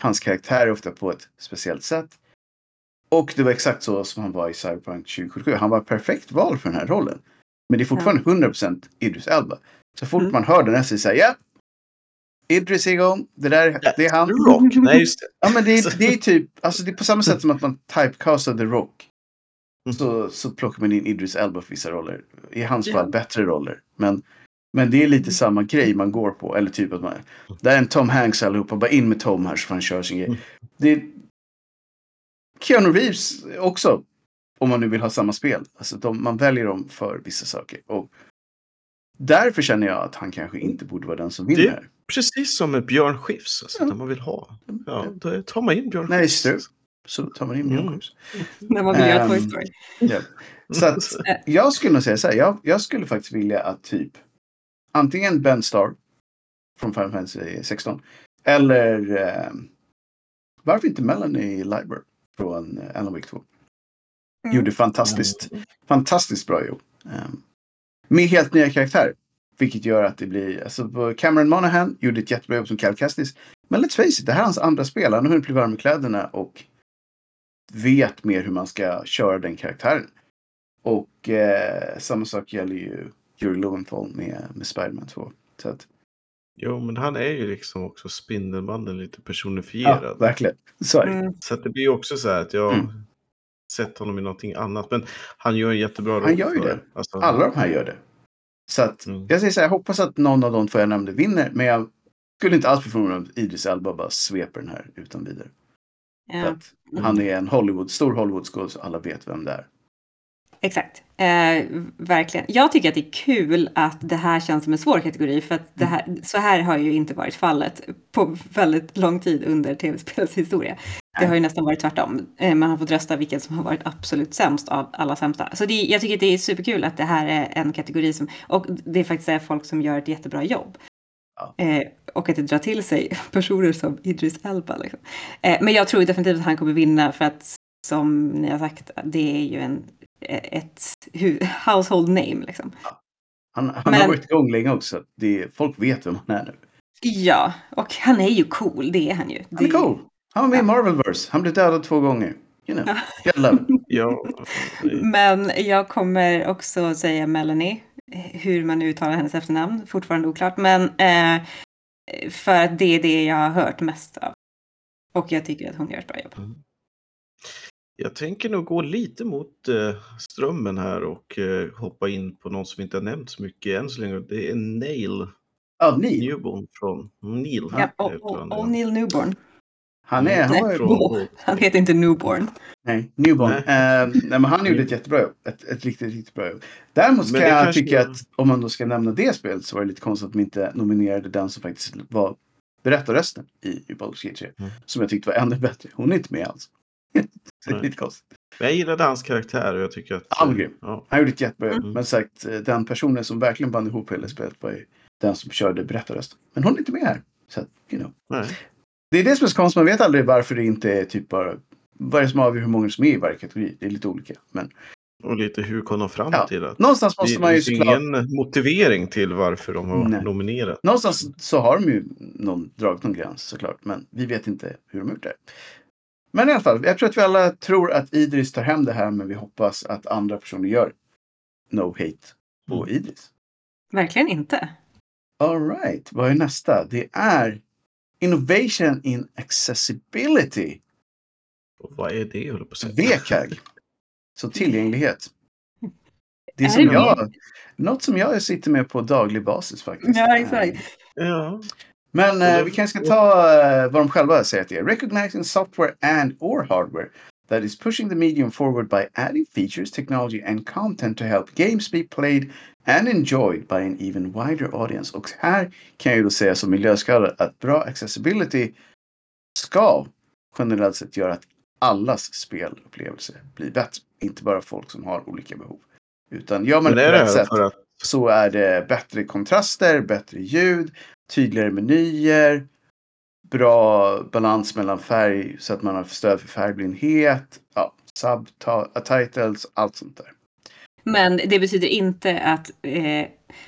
Hans karaktär är ofta på ett speciellt sätt. Och det var exakt så som han var i Cyberpunk 2077. Han var perfekt val för den här rollen. Men det är fortfarande 100% Idris Elba. Så fort Mm. man hör den här så säger ja. Idris är igång. Det där det är han. The Rock. Nej, just det. Ja men det är, det är typ, alltså det är på samma sätt som att man typecastar The Rock. Mm. Så, så plockar man in Idris Elba för vissa roller. I hans fall bättre roller. Men, men det är lite samma grej man går på. Eller typ att man, där är en Tom Hanks allihopa, bara in med Tom här så får han köra sin grej. Det är Keanu Reeves också. Om man nu vill ha samma spel. Alltså de, man väljer dem för vissa saker. Och därför känner jag att han kanske inte borde vara den som vinner. Det- här. Precis som med Björn Skifs, alltså, Ja. man vill ha. Ja, då tar man in Björn det är Skifs. strul så tar man in Björn Mm. Skifs. När man vill göra Toy Ehm, Story. Så att jag skulle nog säga så här. Jag, jag skulle faktiskt vilja att typ antingen Ben Starr från Final Fantasy 16 eller eh, varför inte Melanie Liber från eh, Alan Wake 2. Mm. Gjorde fantastiskt, fantastiskt bra jobb. Um, med helt nya karaktärer. Vilket gör att det blir, alltså Cameron Monaghan gjorde ett jättebra jobb som Cal Kestis. Men let's face it, det här är hans andra spel. Han har hunnit bli varm i kläderna och vet mer hur man ska köra den karaktären. Och eh, samma sak gäller ju Yuri Lowenthal med, med Spiderman 2. Så att, Jo, men han är ju liksom också Spindelmannen lite ja, personifierad. verkligen. Så det. Så att det blir också så här att jag Mm. sett honom i någonting annat. Men han gör en jättebra roll. Han gör ju för det. Alltså, Alla de här gör det. Så att Mm. jag säger så här, jag hoppas att någon av de två jag nämnde vinner. Men jag skulle inte alls bli förvånad om Idris Elba bara sveper den här utan vidare. Ja, att han är en Hollywood, stor Hollywoodskådis och alla vet vem det är. Exakt. Eh, verkligen. Jag tycker att det är kul att det här känns som en svår kategori. För att det här, så här har ju inte varit fallet på väldigt lång tid under tv-spelets historia. Det har ju nästan varit tvärtom. Eh, man har fått rösta vilken som har varit absolut sämst av alla sämsta. Så det, jag tycker att det är superkul att det här är en kategori som, och det är faktiskt är folk som gör ett jättebra jobb. Eh, och att det drar till sig personer som Idris Elba. Liksom. Eh, men jag tror definitivt att han kommer vinna för att som ni har sagt, det är ju en, ett household name. Liksom. Han, han Men- har varit igång länge också. Det, folk vet vem han är nu. Ja, och han är ju cool, det är han ju. Han är Det- cool. Han var med i Marvelverse. Han blev dödad två gånger. You know. Ja, det- Men jag kommer också säga Melanie. Hur man uttalar hennes efternamn, fortfarande oklart. Men eh, för att det är det jag har hört mest av. Och jag tycker att hon gör ett bra jobb. Jag tänker nog gå lite mot eh, strömmen här och eh, hoppa in på någon som inte har nämnt så mycket än så länge. Det är Nail Ja, ni. Newborn från Neil. Ja, och, han, och, ja. och Neil Newborn. Han är, han Nej. Från- Han heter inte Newborn. nej, newborn. Nej. Nej. nej, men han gjorde ett jättebra jobb. Ett, ett riktigt, riktigt bra jobb. Däremot kan jag kanske- tycka att om man då ska nämna det spelet så var det lite konstigt att de inte nominerade den som faktiskt var berättarrösten i, i Baldur's Gate 3. Mm. Som jag tyckte var ännu bättre. Hon är inte med alls. det är lite konstigt. Jag gillade hans karaktär och jag tycker att... Han var grym. Ja, Han gjorde ett jättebra jobb. Mm. Men sagt, eh, den personen som verkligen band ihop hela spelet var ju den som körde berättarrösten. Men hon är inte med här. Så att, you know. nej. Det är det som är så konstigt. Man vet aldrig varför det inte är typ bara... Vad är det som avgör hur många som är i varje kategori? Det är lite olika. Men Och lite hur kom de fram Ja. till att... någonstans måste det man ju såklart... ingen motivering till varför de har Nej. nominerat. Någonstans så har de ju någon, dragit någon gräns såklart. Men vi vet inte hur de har gjort det. Men i alla fall, jag tror att vi alla tror att Idris tar hem det här. Men vi hoppas att andra personer gör no hate på Mm. Idris. Verkligen inte. All right, vad är nästa? Det är Innovation in Accessibility. Och vad är det, jag på att säga? VKAG. Så tillgänglighet. Det är som jag, något som jag sitter med på daglig basis faktiskt. Ja, exakt. Ja, Men eh, då- vi kanske ska ta eh, vad de själva säger att det är. Recognizing software and or hardware that is pushing the medium forward by adding features, technology and content to help games be played and enjoyed by an even wider audience. Och här kan jag ju då säga som miljöskadad att bra accessibility ska generellt sett göra att allas spelupplevelse blir bättre. Inte bara folk som har olika behov. Utan gör man det på rätt sätt att... så är det bättre kontraster, bättre ljud, tydligare menyer, bra balans mellan färg så att man har stöd för färgblindhet, ja, subtitles, allt sånt där. Men det betyder inte att eh,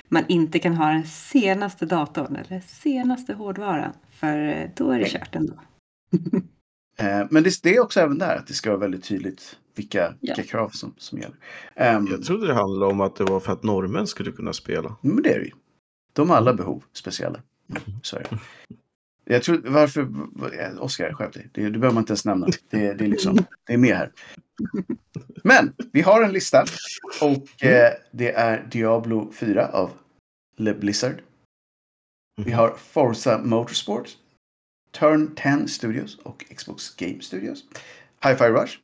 man inte kan ha den senaste datorn eller senaste hårdvaran. För eh, då är det kört ändå. Eh, men det, det är också även där att det ska vara väldigt tydligt vilka, Ja. vilka krav som, som gäller. Ehm, Jag trodde det handlade om att det var för att norrmän skulle kunna spela. Men det är det ju. De har alla behov speciella. Sorry. Jag tror, varför, Oskar, skärp dig. Det, det behöver man inte ens nämna. Det, det, är liksom, det är med här. Men vi har en lista. Och eh, det är Diablo 4 av Le Blizzard. Vi har Forza Motorsport. Turn 10 Studios och Xbox Game Studios. Hi-Fi Rush.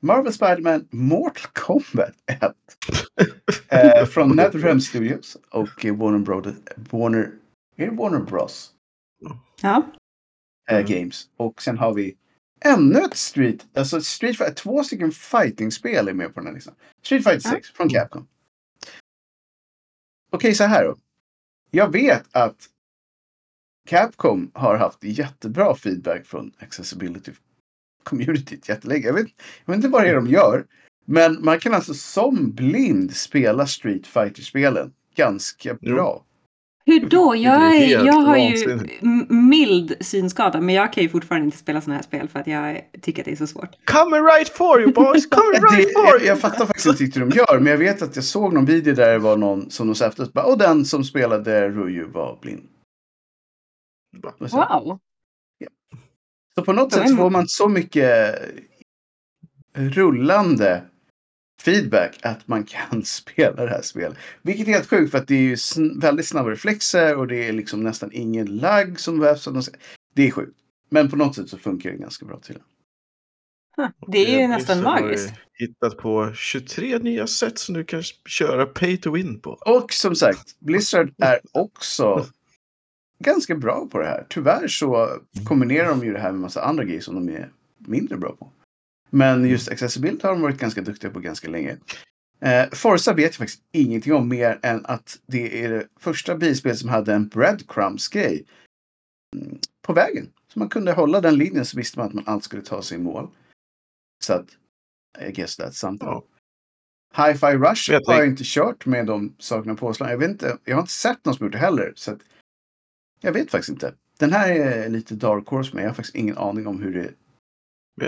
Marvel Spider-Man Mortal Kombat 1. Eh, från NetherRealm Studios och Warner Brothers. Warner, är det Warner Bros? Ja. Mm. Games. Och sen har vi ännu ett Street, alltså Street Fighter, två stycken fighting-spel är med på den här listan. Street Fighter Ja. 6 från Capcom. Okej, så här då. Jag vet att Capcom har haft jättebra feedback från accessibility communityt jättelänge. Jag vet, jag vet inte vad det är de gör. Men man kan alltså som blind spela Street Fighter-spelen ganska Jo. Hur då? Jag, är, jag har ju mild synskada, men jag kan ju fortfarande inte spela sådana här spel för att jag tycker att det är så svårt. Coming right for you boys! Coming Det, right for you! jag fattar faktiskt inte riktigt hur de gör, men jag vet att jag såg någon video där det var någon som de sa efteråt. Och den som spelade Ruju var blind. Wow! Så på något Ja, sätt får man så mycket rullande feedback att man kan spela det här spelet. Vilket är helt sjukt för att det är ju sn- väldigt snabba reflexer och det är liksom nästan ingen lagg som behövs. Det är sjukt. Men på något sätt så funkar det ganska bra till. Huh. Det är ju Eh, nästan Blizzard har ju magiskt. hittat på 23 nya sätt som du kan köra pay to win på. Och som sagt, Blizzard är också ganska bra på det här. Tyvärr så kombinerar de ju det här med massa andra grejer som de är mindre bra på. Men just accessibility har de varit ganska duktiga på ganska länge. Eh, Forza vet jag faktiskt ingenting om mer än att det är det första bilspelet som hade en breadcrumbs-grej mm, på vägen. Så man kunde hålla den linjen så visste man att man alltid skulle ta sig i mål. Så att, I guess that's something. Ja. Hi-Fi Rush Jag har jag inte kört med de sakerna påslagna. Jag vet inte, jag har inte sett någon som gjort det heller. Så att, jag vet faktiskt inte. Den här är lite dark horse men jag har faktiskt ingen aning om hur det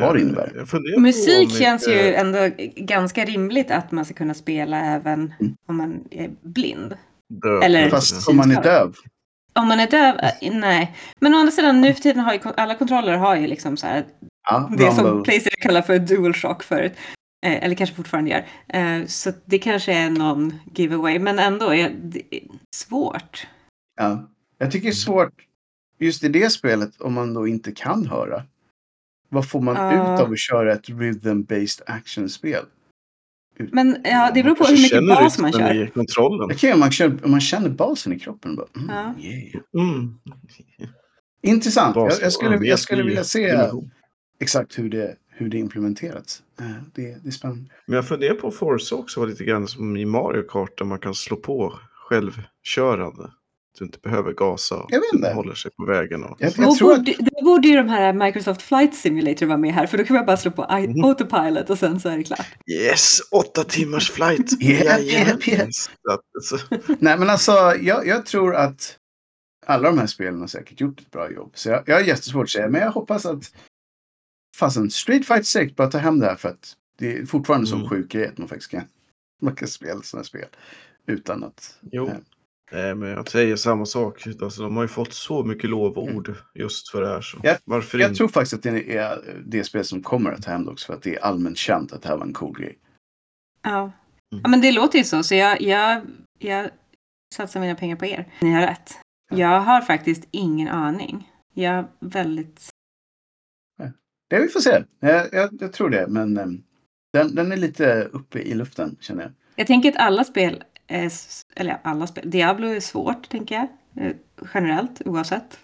Vad det innebär. Musik känns ju ändå ganska rimligt att man ska kunna spela även Mm. om man är blind. Eller- Fast om man är döv. Om man är döv, eh, nej. Men å andra sidan, nu för tiden har ju alla kontroller har ju liksom så här, Ja, det som Rumble. Playstation kallar för DualShock förut. Eh, eller kanske fortfarande gör. Eh, så det kanske är någon giveaway, men ändå är det svårt. Ja. Jag tycker det är svårt just i det spelet om man då inte kan höra. Vad får man Ja. ut av att köra ett rhythm-based actionspel? Men ja, det beror på hur mycket bas man kör. i kontrollen. Om, man känner, om man känner basen i kroppen. Bara, mm, Ja. yeah. Mm. Intressant. Jag, Bas- jag, skulle, jag skulle vilja se exakt hur det, hur det implementerats. Eh, Det, det är spännande. Men jag funderar på Forza också var lite grann som i Mario Kart där man kan slå på självkörande. Du inte behöver gasa och Jag vet inte. håller sig på vägen. Och... Jag, Då jag tror att borde, då borde ju de här Microsoft Flight Simulator vara med här, för då kan man bara slå på Mhm. Autopilot och sen så är det klart. Yes, åtta timmars flight! Yeah, yeah, yeah. Så Nej, men alltså jag, jag tror att alla de här spelen har säkert gjort ett bra jobb. Så jag, jag har jättesvårt att säga, men jag hoppas att fastän Street Fighter 6 bara ta hem det här för att det är fortfarande Mm. sån sjuk grej att man faktiskt kan, man kan spela sådana spel utan att... jo. eh, Nej, men jag säger samma sak. Alltså, de har ju fått så mycket lovord just för det här. Så Jag- varför Jag inte? tror faktiskt att det är det spel som kommer att ta hem det också för att det är allmänt känt att det här var en cool grej. Ja. Mm. ja, men det låter ju så, så jag, jag, jag satsar mina pengar på er. Ni har rätt. Jag har faktiskt ingen aning. Jag är väldigt... Det vi får se. Jag, jag, jag tror det, men eh, den, den är lite uppe i luften känner jag. Jag tänker att alla spel, är, s- eller alla spel, Diablo är svårt tänker jag. Eh, Generellt, oavsett.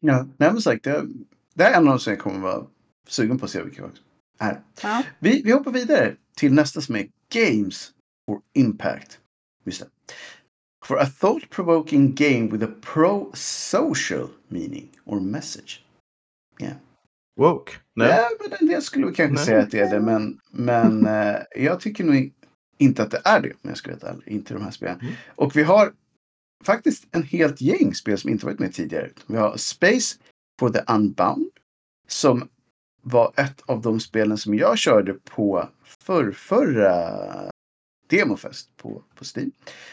Ja, nej men sagt, det, det här är en av de som jag kommer vara sugen på att se vilka det är. Ja. Vi, vi hoppar vidare till nästa som är Games for Impact. Just det. For a thought-provoking game with a pro-social meaning or message. Woke? Nej. Ja, men en del skulle vi kanske Nej. säga att det är det, men, men eh, jag tycker nog inte att det är det, om jag ska ärlig. Inte de här spelen. Mm. Och vi har faktiskt en helt gäng spel som inte varit med tidigare. Vi har Space for the Unbound, som var ett av de spelen som jag körde på förrförra Demofest på, på Steam.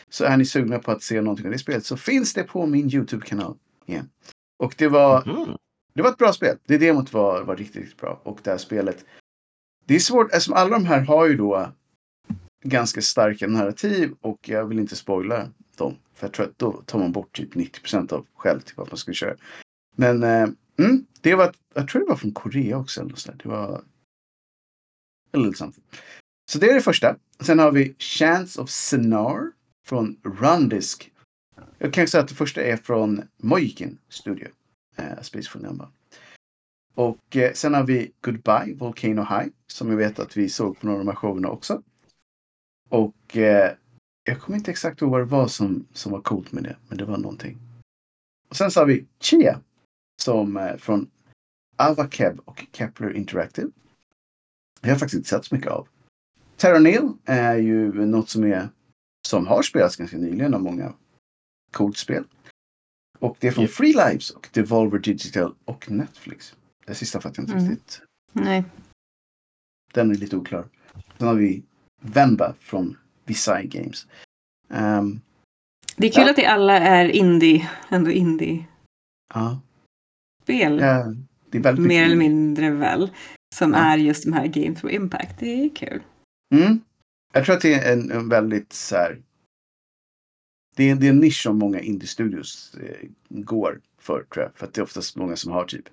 Så är ni sugna på att se någonting av det spelet så finns det på min YouTube-kanal. igen. Och det var Mm. det var ett bra spel. Det demot var, var riktigt, riktigt bra. Och det här spelet. Det är svårt, eftersom alla de här har ju då ganska starka narrativ och jag vill inte spoila dem. För jag tror att då tar man bort typ 90 procent av skäl till vad man ska köra. Men eh, mm, det var, jag tror det var från Korea också. Eller så där. Det var eller. Så det är det första. Sen har vi Chance of Senar från Rundisk. Jag kan säga att det första är från Mojikin Studio. Eh, Space for Number. Och eh, sen har vi Goodbye Volcano High. Som jag vet att vi såg på några av de här showerna också. Och eh, jag kommer inte exakt ihåg vad det var som, som var coolt med det. Men det var någonting. Och sen så har vi Chia. Som eh, från Avakeb och Kepler Interactive. Det har jag faktiskt inte sett så mycket av. Terranil är ju något som är som har spelats ganska nyligen av många. Coolt spel. Och det är från Yep. Free Lives och Devolver Digital och Netflix. Det sista fattar jag inte Mm. riktigt. Nej. Den är lite oklar. Sen har vi Venba från Visai Games. Ehm, Det är kul Ja. att det alla är indie, ändå indie-spel. ja, eh, det är väldigt mer eller mycket- mindre väl. Som Ja. är just de här Game Through Impact. Det är kul. Mm. Jag tror att det är en, en väldigt så här. Det är, det är en nisch som många indie-studios eh, går för tror jag. För att det är oftast många som har typ.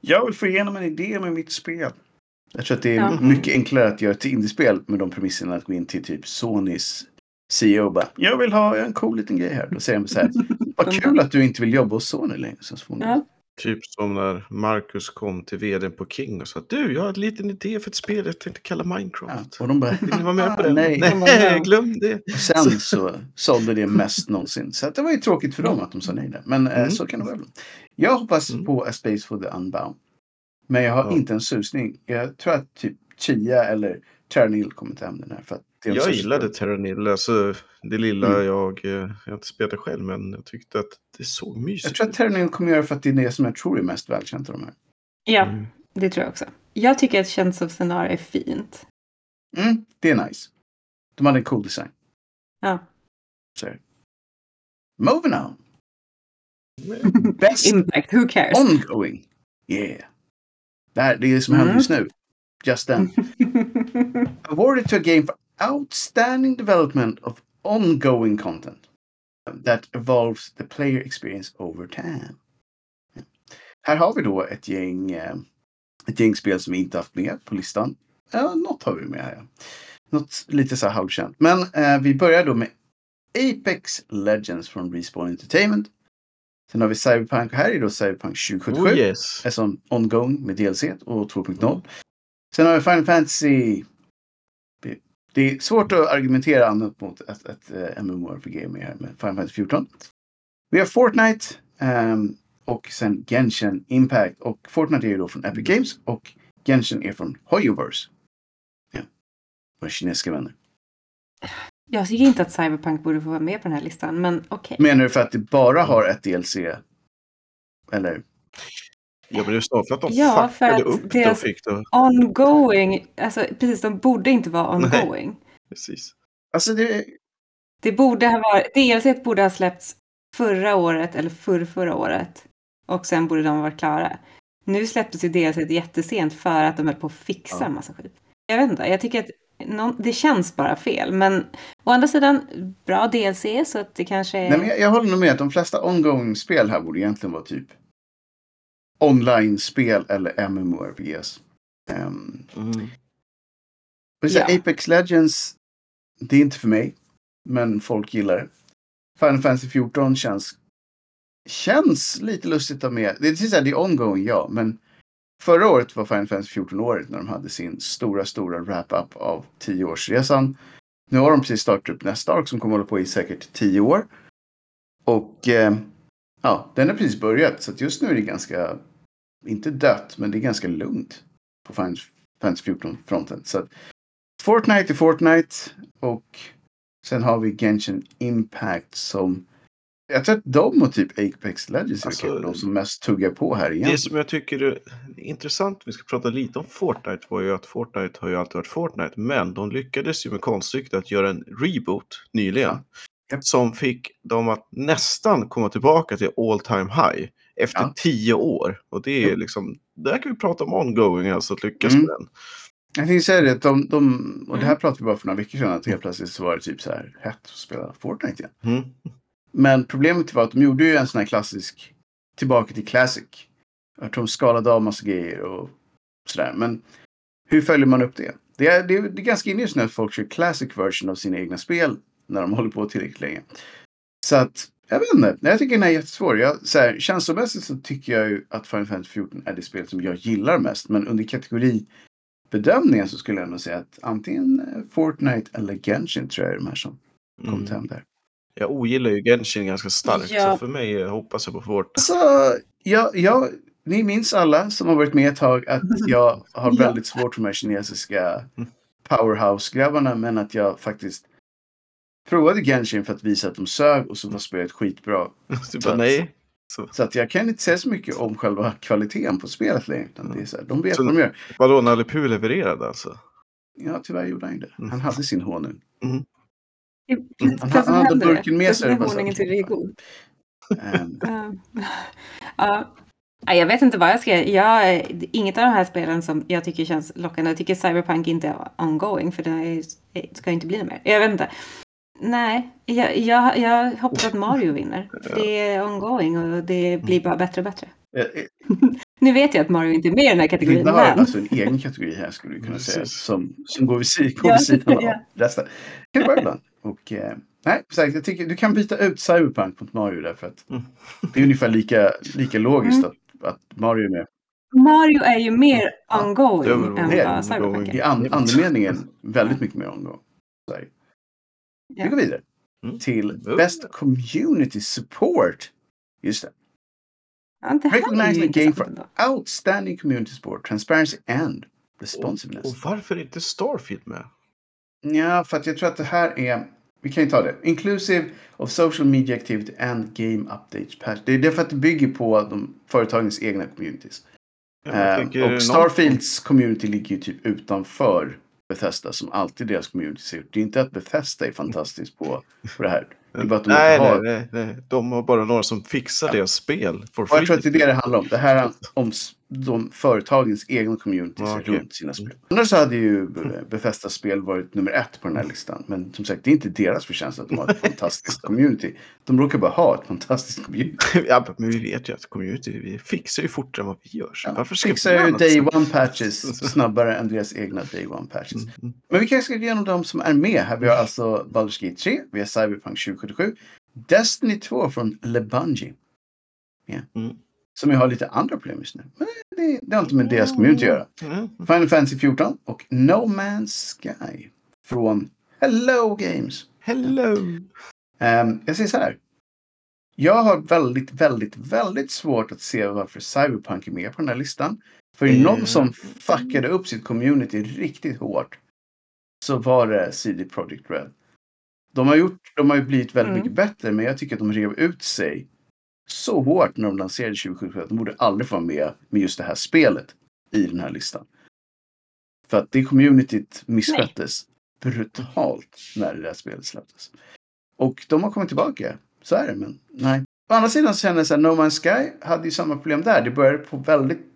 Jag vill få igenom en idé med mitt spel. Jag tror att det är Ja. mycket enklare att göra ett indiespel med de premisserna att gå in till typ Sonys CEO och bara. Jag vill ha en cool liten grej här. Då säger de så här. Vad kul att du inte vill jobba hos Sony längre. Så Ja. Typ som när Marcus kom till vdn på King och sa du, jag har en liten idé för ett spel jag tänkte kalla Ja, Minecraft. och de bara. Vill ni vara med på "Ah, det? Nej. Nej, ja. glöm det. Och sen så sålde det mest någonsin. Så det var ju tråkigt för dem att de sa nej där. Men eh, Mm. så kan det vara. Jag hoppas Mm. på A Space for the Unbound. Men jag har Ja. inte en susning. Jag tror att typ Chia eller Terranil kommer ta hem den här. För Jag gillade. Terranil, alltså det lilla Mm. jag, eh, jag har inte spelat själv, men jag tyckte att det såg mysigt Jag tror att ut. Terranil kommer göra för att det är det som jag tror är mest välkänt av de här. Ja, Mm. det tror jag också. Jag tycker att Chance of Senar är fint. Mm, det är nice. De hade en cool design. Ja. Så. Moving on. Best Impact, who cares? ongoing. Yeah. Det här det är det som händer Mm. just nu. Just then. awarded to a game for outstanding development of ongoing content that evolves the player experience over time. Här har vi då ett gäng, eh, ett gäng spel som vi inte haft med på listan. Ja, något har vi med här. Något lite så här halvkänt. Men eh, vi börjar då med Apex Legends från Respawn Entertainment. Sen har vi Cyberpunk. Här är då Cyberpunk 2077 Oh yes. är som ongoing med DLC och 2.0. Sen har vi Final Fantasy. Det är svårt att argumentera annat mot ett, ett, ett MMORPG med här med Final Fantasy 14. Vi har Fortnite ehm, och sen Genshin Impact. Och Fortnite är ju då från Epic Games och Genshin är från Hoyoverse. Ja. Våra kinesiska vänner. Jag tycker inte att Cyberpunk borde få vara med på den här listan, men okej. Menar du för att det bara har ett DLC? Eller? Jag blev snart för att de Ja, för fuckade att upp det och fick det. Ongoing, alltså precis, de borde inte vara Nej. ongoing. Precis. Alltså det... Det borde ha varit, DLC borde ha släppts förra året eller förr, förra året. Och sen borde de ha varit klara. Nu släpptes ju DLC jättesent för att de höll på att fixa Ja. en massa skit. Jag vet inte, jag tycker att det känns bara fel. Men å andra sidan, bra DLC så att det kanske är... Nej, men jag, jag håller nog med att de flesta ongoing-spel här borde egentligen vara typ online-spel eller MMORPGs. Um, Mm. Ja. Apex Legends, det är inte för mig. Men folk gillar det. Final Fantasy 14 känns, känns lite lustigt att ha med. Det är, det är ongoing, ja. Men förra året var Final Fantasy 14 året när de hade sin stora, stora wrap-up av 10-årsresan. Nu har de precis startat upp nästa ark som kommer hålla på i säkert 10 år. Och eh, ja, den har precis börjat. Så att just nu är det ganska, inte dött, men det är ganska lugnt på Final Fantasy 14-fronten. Så att Fortnite är Fortnite och sen har vi Genshin Impact som jag tror att de och typ Apex Legends är Alltså, de som mest tuggar på här igen. Det som jag tycker är intressant, vi ska prata lite om Fortnite, var ju att Fortnite har ju alltid varit Fortnite, men de lyckades ju med konststycket att göra en reboot nyligen. Ja. Japp. Som fick dem att nästan komma tillbaka till all time high efter Ja. tio år. Och det är liksom, där kan vi prata om ongoing, alltså att lyckas Mm. med den. Jag tänkte säga det, att de, de, och det här Mm. pratade vi bara för några veckor sedan, att helt plötsligt så var det typ så här hett att spela Fortnite igen. Mm. Men problemet var att de gjorde ju en sån här klassisk tillbaka till Classic. Tror de skalade av massa grejer och sådär. Men hur följer man upp det? Det är, det, är, det är ganska inne just nu att folk kör classic version av sina egna spel när de håller på tillräckligt länge. Så att, jag vet inte. Jag tycker den är jättesvår. Jag, så här, känslomässigt så tycker jag ju att Final Fantasy 14 är det spel som jag gillar mest. Men under kategoribedömningen så skulle jag ändå säga att antingen eh, Fortnite eller Genshin tror jag är de här som kommit Mm. hem där. Jag ogillar ju Genshin ganska starkt, Ja. så för mig eh, hoppas jag på Fort. Alltså, jag, jag, ni minns alla som har varit med ett tag att jag har Ja. väldigt svårt för de här kinesiska powerhouse-grabbarna. Men att jag faktiskt provade Genshin för att visa att de sög och så var spelet skitbra. Typ Så nej. Så, Så att jag kan inte säga så mycket om själva kvaliteten på spelet längre. Utan det är så här, de vet Så- vad de gör. vadå, Nalle Puh levererade alltså? Ja, tyvärr gjorde han det. Mm. Han hade sin honung. Han- Plötsligt han hade det. burken med sig, bara är god. Ehm, Ja. Ja. Ja, jag vet inte vad jag ska jag, Inget av de här spelen som jag tycker känns lockande. Jag tycker Cyberpunk inte är ongoing för det är, det ska ju inte bli mer. Jag vet inte. Nej, jag, jag, jag hoppas att Mario vinner. Det är ongoing och det blir bara bättre och bättre. eh, Nu vet jag att Mario inte är med i den här kategorin. Linda har Men... alltså en egen kategori här skulle vi kunna säga. Som, som går vid, går sidan av ja. resten. Kan det vara ibland. Och, eh, nej, sagt, jag tycker du kan byta ut Cyberpunk mot Mario därför att Mm. det är ungefär lika, lika logiskt Mm. att, att Mario är med. Mario är ju mer Ja, ongoing väl än vad Cyberpunk I är. an, andemeningen väldigt mycket mer omgång. Så här. Vi Ja. går vidare Mm. till. Best Community Support. Just det. Ja, det Recognize the game for ändå. outstanding community support, transparency and responsiveness. Och varför är inte Starfield med? Ja, för att jag tror att det här är... Vi kan ju ta det. Inclusive of social media activity and game updates patch. Det är därför att det bygger på de, företagens egna communities. Ja, Eh, och någon- Starfields community ligger ju typ utanför Bethesda som alltid deras community ser ut. Det är inte att Bethesda är fantastiskt på, på det här. Det de nej, har... nej, nej, nej. De har bara några som fixar Ja. deras spel. For Och jag tror att det är det det handlar om. Det här är om de företagens egna communities okej. runt sina spel. Annars så hade ju Bethesdas spel varit nummer ett på den här listan. Men som sagt, det är inte deras förtjänst att de har ett fantastiskt community. De råkar bara ha ett fantastiskt community. ja, men vi vet ju att community vi fixar ju fortare än vad vi gör. Ja, varför ska fixar ju day one patches snabbare än deras egna day one patches. Mm, mm. Men vi kanske ska gå igenom de som är med. Här vi har alltså Baldur's Gate 3, vi har Cyberpunk 2077, Destiny 2 från Le Bungie. Ja. Mm. Som ju har lite andra problem just nu. Men det, det har inte med deras community att göra. Mm. Final Fantasy 14 och No Man's Sky från Hello Games. Hello! Ehm, jag säger så här. Jag har väldigt, väldigt, väldigt svårt att se varför Cyberpunk är med på den här listan. För Mm. någon som fuckade upp sitt community riktigt hårt så var det CD Projekt Red. De har, gjort, de har ju blivit väldigt Mm. mycket bättre men jag tycker att de rev ut sig så hårt när de lanserade 2077 att de borde aldrig få vara med med just det här spelet i den här listan. För att det communityt missköttes brutalt när det där spelet släpptes. Och de har kommit tillbaka. Så är det, men nej. Å andra sidan så känner jag så här, No Man's Sky hade ju samma problem där. Det började på väldigt...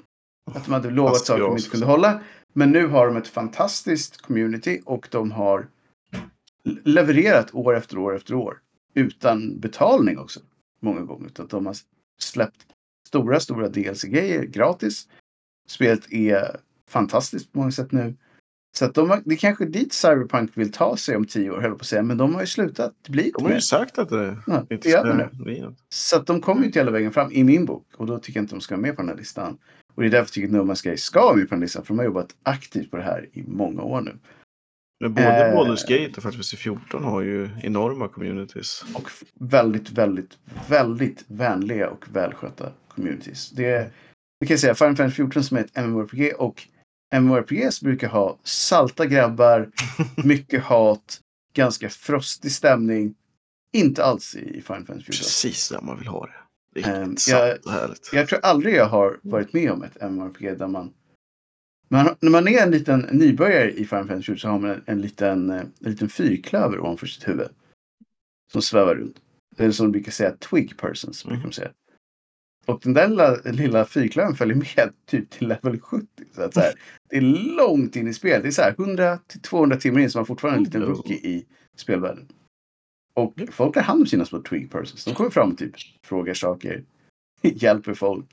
Att de hade lovat Fast saker de inte kunde hålla. Men nu har de ett fantastiskt community och de har levererat år efter år efter år. Utan betalning också. Många gånger. Utan de har släppt stora, stora DLC-grejer gratis. Spelet är fantastiskt på många sätt nu. Så att de har, det är kanske dit Cyberpunk vill ta sig om tio år, höll på att säga. Men de har ju slutat bli De har ju sagt att det Ja, inte ska bli något. Så att de kommer ju inte hela vägen fram i min bok. Och då tycker jag inte de ska vara med på den här listan. Och det är därför jag tycker att No Man's Sky ska vara med på den här listan. För de har jobbat aktivt på det här i många år nu. Men både Eh. Baldur's Gate och Final Fantasy 14 har ju enorma communities. Och väldigt, väldigt, väldigt vänliga och välskötta communities. Det, det kan jag säga, Final Fantasy 14 som är ett MMORPG och MMORPGs brukar ha salta grabbar, mycket hat, ganska frostig stämning. Inte alls i Final Fantasy 14. Precis där man vill ha det. Riktigt Ehm, sant jag- härligt. Jag tror aldrig jag har varit med om ett MMORPG där man... man när man är en liten nybörjare i Final Fantasy 14 så har man en, en, liten, eh, en liten fyrklöver ovanför sitt huvud. Som svävar runt. Det är som de brukar säga, twig persons. Brukar de säga. Och den där lilla, lilla fyrklövern följer med typ till level 70. Så att så här, det är långt in i spelet. Det är så här 100 till 200 timmar in så man fortfarande är en liten rookie i spelvärlden. Och Mm. folk tar hand om sina små twig persons. De kommer fram och typ frågar saker, hjälper folk.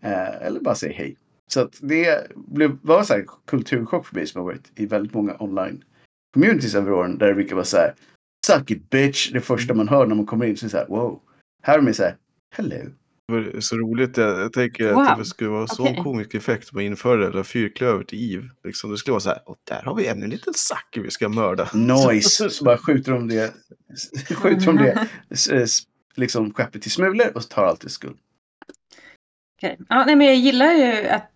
Eh, eller bara säger hej. Så att det blev, var så här kulturchock för mig som har varit i väldigt många online communities över åren. Där det brukar vara så här. Suck it bitch. Det första man hör när man kommer in. Så är det så här wow. Här är de så här. Hello. Det var så roligt, jag, jag tänker Wow, att det skulle vara så okej. komisk effekt om man införde det, eller fyrklöver till IV. Liksom, det skulle vara så här, och där har vi ännu en liten sacke vi ska mörda. Noise. Så bara skjuter de det. Skjuter de det. Liksom skeppet till smulor och så tar allt i skuld. Okej. Ja, nej, men jag gillar ju att,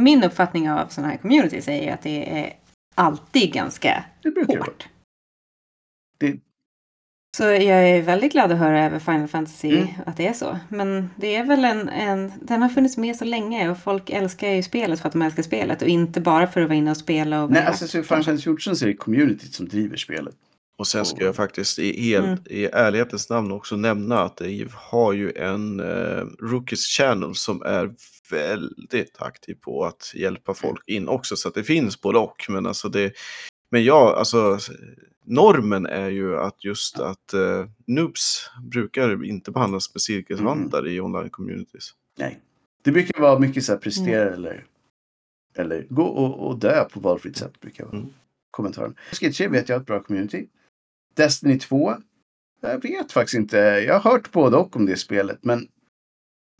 min uppfattning av sådana här communities är att det är alltid ganska Det brukar hårt. Det- Så jag är väldigt glad att höra över Final Fantasy Mm. att det är så. Men det är väl en, en, den har funnits med så länge och folk älskar ju spelet för att de älskar spelet och inte bara för att vara inne och spela och Nej, alltså så Final Fantasy 14 så är det communityt som driver spelet. Och sen ska jag faktiskt i, hel, Mm. i ärlighetens namn också nämna att IV har ju en eh, Rookies Channel som är väldigt aktiv på att hjälpa folk in också. Så att det finns både och. Men alltså det, men ja, alltså normen är ju att just att eh, noobs brukar inte behandlas med cirkusvantar i online communities. Nej. Det brukar vara mycket så här prestera Mm. eller, eller gå och, och dö på valfritt sätt. Brukar vara Mm. kommentaren. Skate 3 vet jag har ett bra community. Destiny 2. Jag vet faktiskt inte. Jag har hört både och om det spelet. Men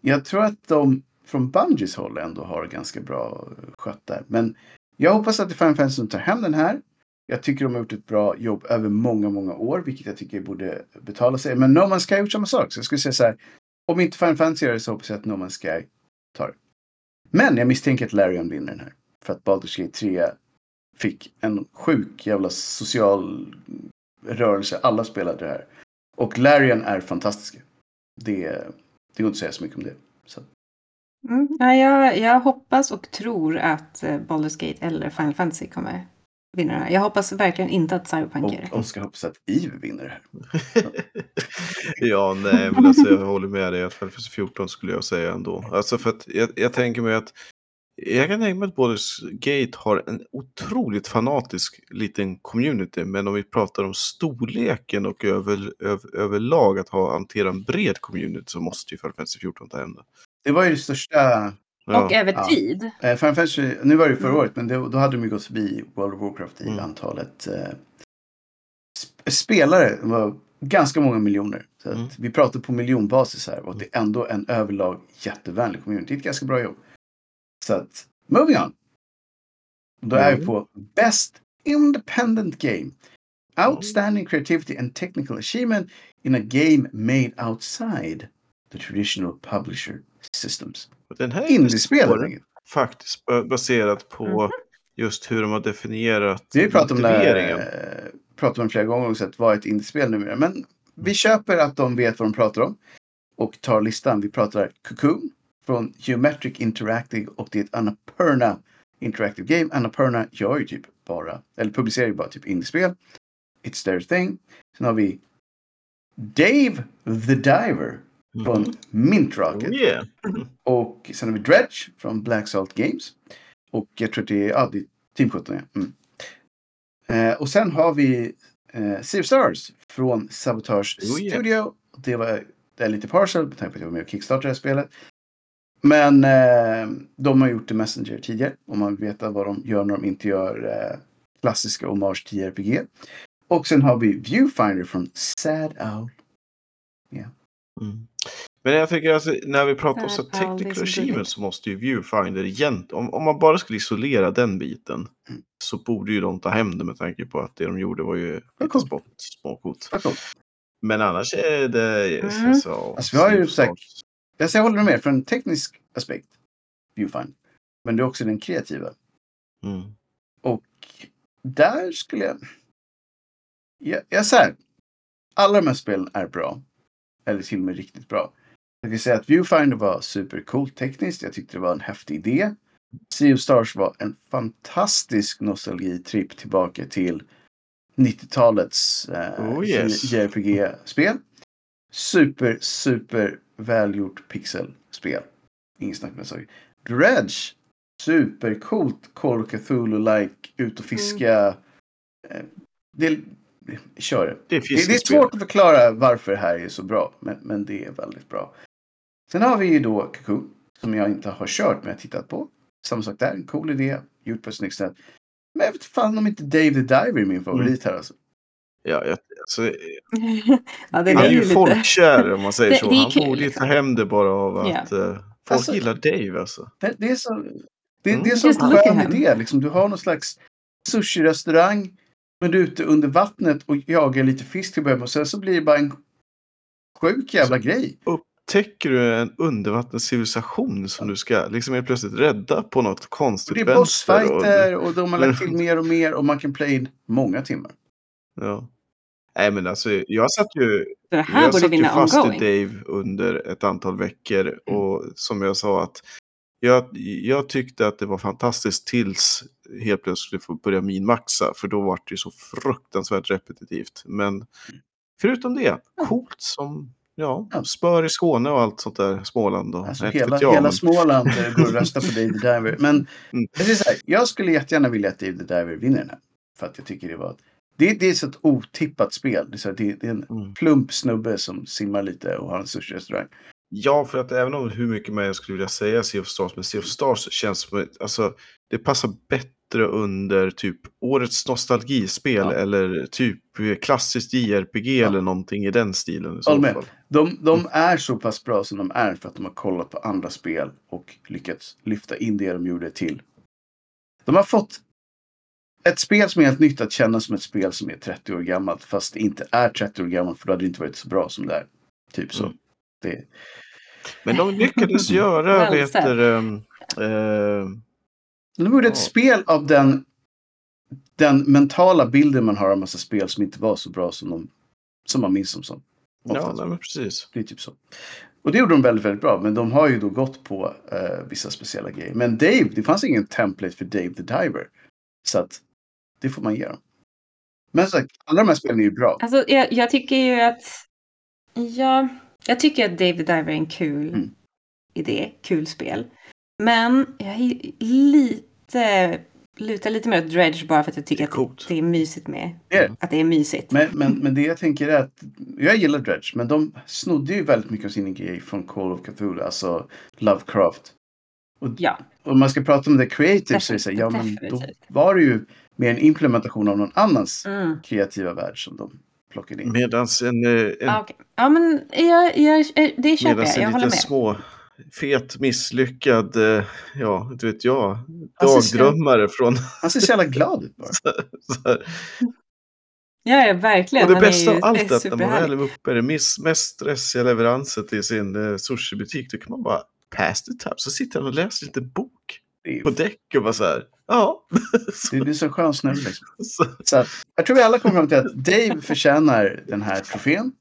jag tror att de från Bungies håll ändå har ganska bra skött där. Men jag hoppas att Final Fantasy tar hem den här. Jag tycker de har gjort ett bra jobb över många, många år, vilket jag tycker borde betala sig. Men No Man's Sky har gjort samma sak. Så jag skulle säga så här. Om inte Final Fantasy gör det så hoppas jag att No Man's Sky tar det. Men jag misstänker att Larian vinner den här. För att Baldur's Gate 3 fick en sjuk jävla social rörelse. Alla spelade det här. Och Larian är fantastiska. Det, det går inte att säga så mycket om det. Så. Mm. Ja, jag, jag hoppas och tror att eh, Baldur's Gate eller Final Fantasy kommer vinna den här. Jag hoppas verkligen inte att Cyberpunk gör det. Och Oskar hoppas att Eve vinner det här. ja, nej, men alltså jag håller med dig att Final Fantasy 14 skulle jag säga ändå. Alltså för att jag, jag tänker mig att jag kan tänka mig att Baldur's Gate har en otroligt fanatisk liten community, men om vi pratar om storleken och över, över, överlag att ha, hantera en bred community så måste ju Final Fantasy 14 ta hem det. Det var ju det största. Ja. Och över Ja. tid. Eh, Final Fantasy, nu var det ju förra Mm. året, men det, då hade de ju gått förbi World of Warcraft i Mm. antalet eh, sp- spelare. Det var ganska många miljoner. Så att Mm. Vi pratar på miljonbasis här och det är ändå en överlag jättevänlig community. Det är ett ganska bra jobb. Så att, moving on. Då är vi Mm. på Best Independent Game. Outstanding creativity and technical achievement in a game made outside the traditional publisher systems. Den här Indiespel faktiskt ba- baserat på just hur de har definierat Vi pratat om det här, eh, pratat om det flera gånger och sett vad är ett indiespel numera. Men vi köper att de vet vad de pratar om. Och tar listan. Vi pratar Cocoon från Geometric Interactive och det är ett Annapurna Interactive Game. Annapurna gör ju typ bara, eller publicerar ju bara typ indiespel. It's their thing. Sen har vi Dave the Diver från Mhm. Mint Rocket. Oh, yeah. Och sen har vi Dredge från Black Salt Games. Och jag tror att det är, ja, det är Team 17. Ja. Mm. Eh, och sen har vi eh, Sea Stars från Sabotage Oh, yeah. Studio. Det, var, det är lite partial med tanke på att jag var med och kickstartade det här spelet. Men eh, de har gjort The Messenger tidigare. Om man vill veta vad de gör när de inte gör eh, klassiska hommage till JRPG. Och sen har vi Viewfinder från Sad Owl. Mm. Men jag tycker alltså, när vi pratar om så det technical så achievement så måste ju Viewfinder egentligen, om, om man bara skulle isolera den biten Mm. så borde ju de ta hem det med tanke på att det de gjorde var ju lite coolt. Men annars är det... Mm. Alltså, Alltså, vi har ju sagt- Jag håller med från en teknisk aspekt. Viewfinder. Men det är också den kreativa. Mm. Och där skulle jag... Jag, jag säger, alla de här spelen är bra. Eller till och med riktigt bra. Jag kan säga att Viewfinder var supercoolt tekniskt. Jag tyckte det var en häftig idé. Sea of Stars var en fantastisk nostalgitripp tillbaka till 90-talets eh, Oh, yes. JRPG-spel. Super, super välgjort pixelspel. Inget snack med saker. Dredge. Supercoolt Call of Cthulhu-like. Ut och fiska. Eh, Det, kör det. Det är Det, det är svårt att förklara varför det här är så bra. Men, men det är väldigt bra. Sen har vi ju då Cocoon. Som jag inte har kört men jag har tittat på. Samma sak där, en cool idé, gjort på ett snyggt sätt. Men jag vet fan om inte Dave the Diver är min favorit här alltså. Ja, jag, alltså, ja, den han är är ju lite... folkkär om man säger Det- så. det är Han kul, borde ju liksom. ta hem det bara av att eh, folk Alltså- gillar Dave alltså. Det, det är så, det, Mm. det är så Just skön idé. Liksom. Du har någon slags sushi-restaurang. Men du är ute under vattnet och jagar lite fisk till att börja med. Och sen så blir det bara en sjuk jävla grej. Upptäcker du en undervattenscivilisation som du ska liksom helt plötsligt rädda på något konstigt det är vänster? och- bossfighter och de har lagt till mer och mer och man kan play in många timmar. Ja. Nej men alltså jag satt ju, det här jag borde satt ju fast ongoing. i Dave under ett antal veckor Mm. och som jag sa att jag, jag tyckte att det var fantastiskt tills helt plötsligt få börja minmaxa för då var det ju så fruktansvärt repetitivt. Men förutom det, coolt som ja, Ja. spör i Skåne och allt sånt där, Småland och Alltså hela, jag, hela men- Småland eh, går och röstar på Dave the Diver. Men Mm. jag, här, jag skulle jättegärna vilja att Dave the Diver vinner den här. För att jag tycker det var... Det, det är så ett otippat spel. Det är, så det, det är en Mm. plump snubbe som simmar lite och har en sushi-restaurang. Ja, för att även om hur mycket jag skulle vilja säga Sea of Stars, men Sea of Stars känns som alltså det passar bättre under typ årets nostalgispel Ja. eller typ klassiskt JRPG Ja. eller någonting i den stilen. I så med. fall. De, de är så pass bra som de är för att de har kollat på andra spel och lyckats lyfta in det de gjorde till. De har fått ett spel som är helt nytt att känna som ett spel som är 30 år gammalt fast det inte är 30 år gammalt för då hade det inte varit så bra som det är. Typ så. Mm. Det, Men de lyckades göra, vet du, ehm, eh, de gjorde ett spel av den, den mentala bilden man har av massa spel som inte var så bra som, de, som man minns dem som. ja, nej, men precis. Det är typ så. Och det gjorde de väldigt, väldigt bra. Men de har ju då gått på eh, vissa speciella grejer. Men Dave, det fanns ingen template för Dave the Diver. Så att det får man ge dem. Men som sagt, alla de här spelen är ju bra. Alltså, jag, jag tycker ju att... Ja, jag tycker att David Diver är en kul Mm. idé, kul spel. Men jag är lite... Lutar lite mer åt Dredge bara för att jag tycker Det att det är mysigt med... Det. Att det är mysigt. Men, men, men det jag tänker är att jag gillar Dredge. Men de snodde ju väldigt mycket av sin grej från Call of Cthulhu. Alltså Lovecraft. Och Ja, om man ska prata om det creative så är det så här, ja men då var det ju mer en implementation av någon annans mm. kreativa värld som de plockade in. Medan en, eh, en, ja, okej. ja men jag, jag, det köper medans jag. Jag en håller liten med. små, fet, misslyckad, eh, ja, inte vet jag, dagdrömmare från... Han ser så jävla glad ut bara. Ja, ja, verkligen. Och det Han är bästa ju- av allt är att när man väl är uppe i det mest stressiga leveransen till sin eh, sushibutik, då kan man bara pass the tab. Så sitter han och läser lite bok på däck och bara så här, ja. det är så skön snubbe liksom. så, att, jag tror vi alla kommer fram till att Dave förtjänar den här trofén.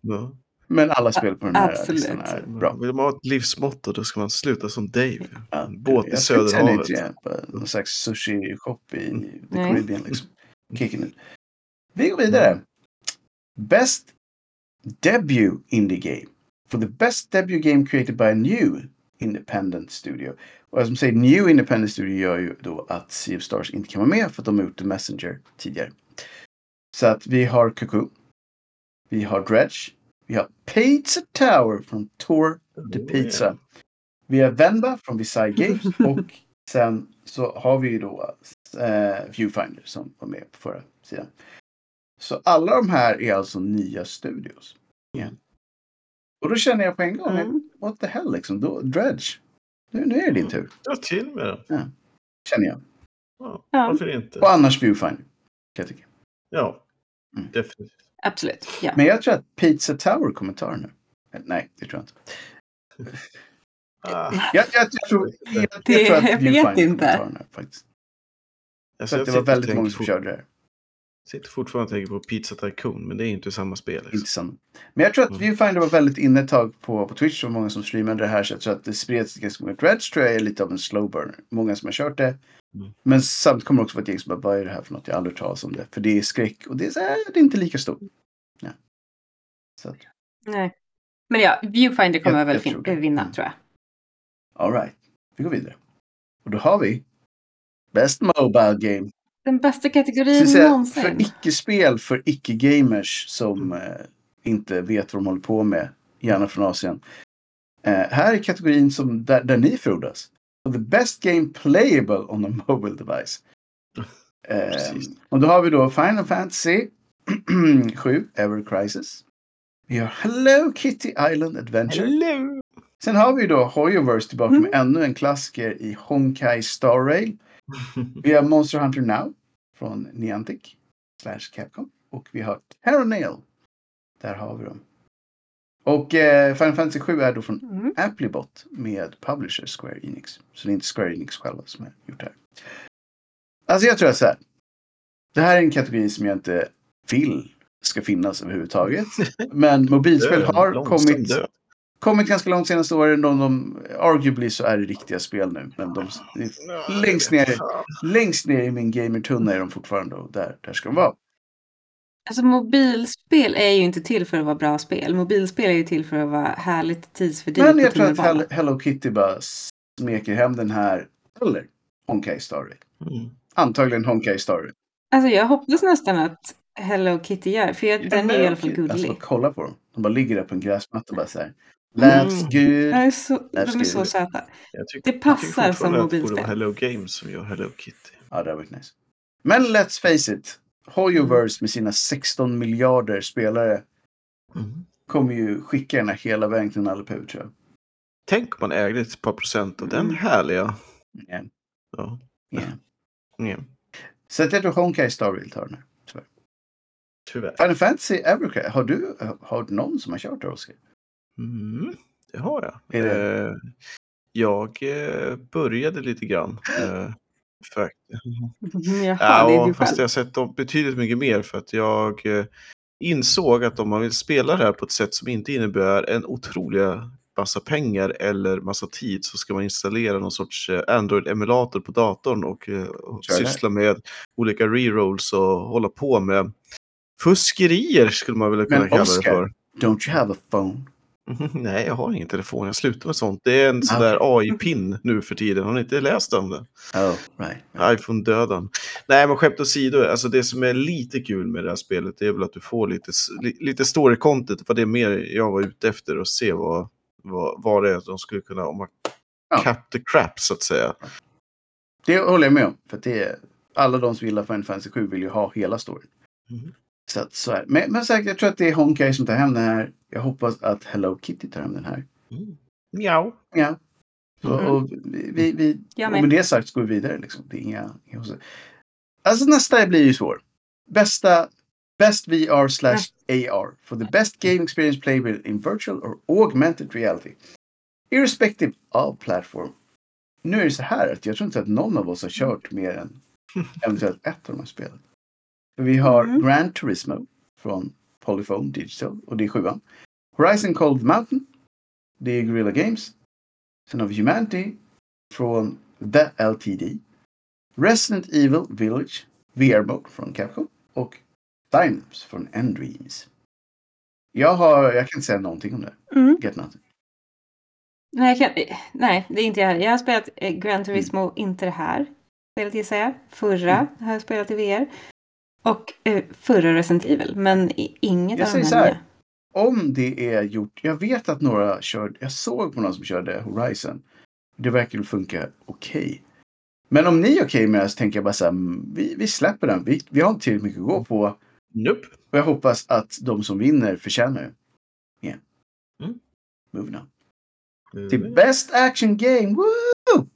ja. Men alla spel på den här Absolut. listan är bra. Vill man ha ett livsmotto då ska man sluta som Dave. Ja, båt i Söderhavet. Någon slags sushi-shop i The Nej. Caribbean liksom. Kicking it. Vi går vidare. Best Debut Indie Game. For the best debut game created by a new independent studio. Och som säger New Independent Studio gör ju då att Sea of Stars inte kan vara med för att de har gjort The Messenger tidigare. Så att vi har Cocoon. Vi har Dredge. Vi har Pizza Tower från Tour de Pizza. Vi har Venba från Visay Games och sen så har vi ju då eh, Viewfinder som var med på förra sidan. Så alla de här är alltså nya studios. Igen. Och då känner jag på en gång, Mm. what the hell liksom, då, Dredge. Nu, nu är det din tur, Dra till med den. känner jag. Ja, Ja. varför inte? Och annars Viewfinder, kan jag tycka. Ja, Mm. definitivt. Absolut. Ja. Men jag tror att Pizza Tower kommer ta den nu. Nej, det tror jag inte. Ah, Jag, jag, jag, tror, jag, jag tror att jag vet Viewfinder kommer inte. ta den här faktiskt. alltså, För att jag det var väldigt många som på- körde det här. Sitter fortfarande och tänker på Pizza Tycoon, men det är inte samma spel. Liksom. Inte samma. Men jag tror att Mm. Viewfinder var väldigt inne ett tag på, på Twitch. Var många som streamade det här. Så jag tror att det spreds ganska många. Dredge tror jag är lite av en slow burner. Många som har kört det. Mm. Men samtidigt kommer det också vara ett gäng som bara, vad är det här för något? Jag har aldrig talas om det. För det är skräck och det är, så här, det är inte lika stort. Ja. Så att, Nej. Men ja, Viewfinder kommer Jag- väl jag tror vinna, Mm. tror jag. all right. Vi går vidare. Och då har vi Best Mobile Game. Den bästa kategorin säga, någonsin. för icke-spel för icke-gamers som eh, inte vet vad de håller på med. Gärna från Asien. Eh, här är kategorin som, där, där ni frodas. The best game playable on a mobile device. Eh, och då har vi då Final Fantasy 7, Ever Crisis. Vi har Hello Kitty Island Adventure. Hello! Sen har vi då Hoyoverse tillbaka Mm. med ännu en klassiker i Honkai Star Rail. Vi har Monster Hunter Now från Niantic slash Capcom. Och vi har Terra Nail. Där har vi dem. Och eh, Final Fantasy 7 är då från Mm. Applebot med publisher Square Enix. Så det är inte Square Enix själva som har gjort det här. Alltså jag tror att så här. Det här är en kategori som jag inte vill ska finnas överhuvudtaget. Men mobilspel har kommit, död. Kommit ganska långt senaste åren. De, de, arguably så är det riktiga spel nu. Men de, längst ner, längst ner i min gamertunna är de fortfarande och där, där ska de vara. Alltså mobilspel är ju inte till för att vara bra spel. Mobilspel är ju till för att vara härligt tidsfördriv Men jag tror att. Hello, Kitty bara smeker hem den här. Eller Honkai Rail. Mm. Antagligen Honkai Rail. Alltså jag hoppas nästan att Hello Kitty gör, för jag, den är i alla fall Alltså gullig. bara kolla på dem. De bara ligger där på en gräsmatta och bara så här. That's Mm. De är så, de är That's så good. söta. Jag tycker, Det passar som att det borde mobilspel. Hello Games som gör Hello Kitty. Ja, det har varit nice. Men let's face it. Hoyoverse med sina 16 miljarder spelare Mm. kommer ju skicka den här hela vägen till Nalle tror jag. Tänk om man ägde ett par procent av den Mm. härliga. Ja. Ja. Ja. Ja. Så att jag tror Honkai Star tar den här. Tyvärr. Tyvärr. Final Fantasy Evercry. Har du hört någon som har kört det, Oskar? Mm, det har jag. Det- Eh, jag eh, började lite grann. Eh, för, Jaha, ja, det är du fast jag har sett dem betydligt mycket mer för att jag eh, insåg att om man vill spela det här på ett sätt som inte innebär en otroliga massa pengar eller massa tid så ska man installera någon sorts eh, Android-emulator på datorn och, och syssla med olika rerolls och hålla på med fuskerier skulle man väl kunna Men kalla Oscar- det för. Don't you have a phone? Nej, jag har ingen telefon. Jag slutar med sånt. Det är en sån Ah, där AI-pin nu för tiden. Har ni inte läst om det? Oh, right. iPhone-döden. Nej, men skämt åsido. Alltså det som är lite kul med det här spelet är väl att du får lite, lite story-content. Det var det mer jag var ute efter och se vad, vad, vad det är de skulle kunna... Om man Ja. cap the crap, så att säga. Det håller jag med om. För det är, alla de som gillar Final Fantasy 7 vill ju ha hela storyn. Mhm. Så, att, så är. Men, men säkert, jag tror att det är Honkai som tar hem den här. Jag hoppas att Hello Kitty tar hem den här. Mm. Miau. Ja. Och, Mhm. och, vi, vi, vi, och med. med det sagt så går vi vidare. Liksom. Det är inga, inga Alltså nästa blir ju svår. Bästa Best VR slash AR for the best game experience playable in virtual or augmented reality. Irrespective of platform. Nu är det så här att jag tror inte att någon av oss har kört mer än eventuellt ett av de här spelen. Vi har Mm. Gran Turismo från Polyphone Digital och det är sjuan. Horizon Cold Mountain. Det är Guerrilla Games. Sen har vi Humanity från The LTD. Resident Evil Village VR Mode från Capcom. Och Dynams från Endreams. Jag, har, jag kan inte säga någonting om det. Mm. Get nothing. Nej, kan, nej, det är inte jag heller. Jag har spelat eh, Mm. Gran Turismo, inte det här spelet gissar jag. Förra har jag spelat i VR. Och eh, förra Resident Evil, men i- inget Jag av de säger så här här. Om det är gjort. Jag vet att några körde. Jag såg på någon som körde Horizon. Det verkar funka okej. Men om ni är okej med det så tänker jag bara så här. mm, Vi, vi släpper den. Vi, vi har inte tillräckligt mycket att gå på. Nope. Och jag hoppas att de som vinner förtjänar det. Yeah. Mm. Moving on. Till Best Action Game. Woo!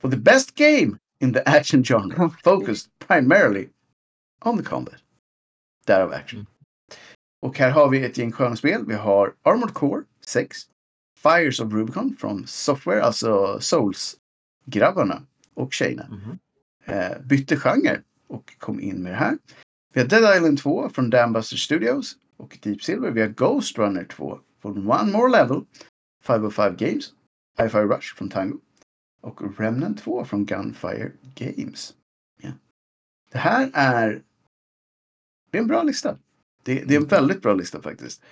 For the best game in the action genre. Focused primarily on the combat. Därav action. Och här har vi ett gäng sköna spel. Vi har Armored Core 6. Fires of Rubicon från Software, alltså Souls-grabbarna och tjejerna. Mhm. Eh, bytte genre och kom in med det här. Vi har Dead Island 2 från Dambuster Studios och Deep Silver. Vi har Ghost Runner 2 från One More Level. 505 Games. Hi-Fi Rush från Tango. Och Remnant 2 från Gunfire Games. Ja. Det här är... Det är en bra lista. Det, det är en väldigt bra lista faktiskt.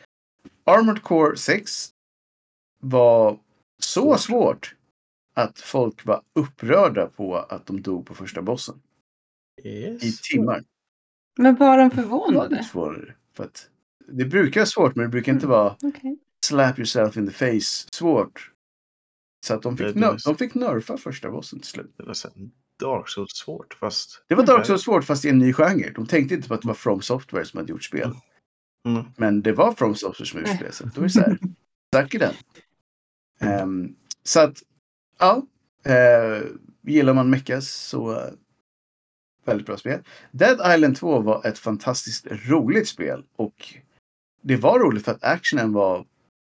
Armored Core 6 var så svårt att folk var upprörda på att de dog på första bossen i Yes. timmar. Men var de var förvånade? lite svårare. För att det brukar vara svårt men det brukar inte vara Okej. slap yourself in the face svårt. Så att de fick, Det- de fick nerfa första bossen till slut. Det var så Dark Souls svårt fast... Det var Dark Souls svårt fast i en ny genre. De tänkte inte på att det var From Software som hade gjort spel. Mm. Men det var From Software som gjort spel. Så då är det så här. Tack i den. Ehm, så att, ja. Uh, gillar man mechas så eh, väldigt bra spel. Dead Island 2 var ett fantastiskt roligt spel. Och det var roligt för att actionen var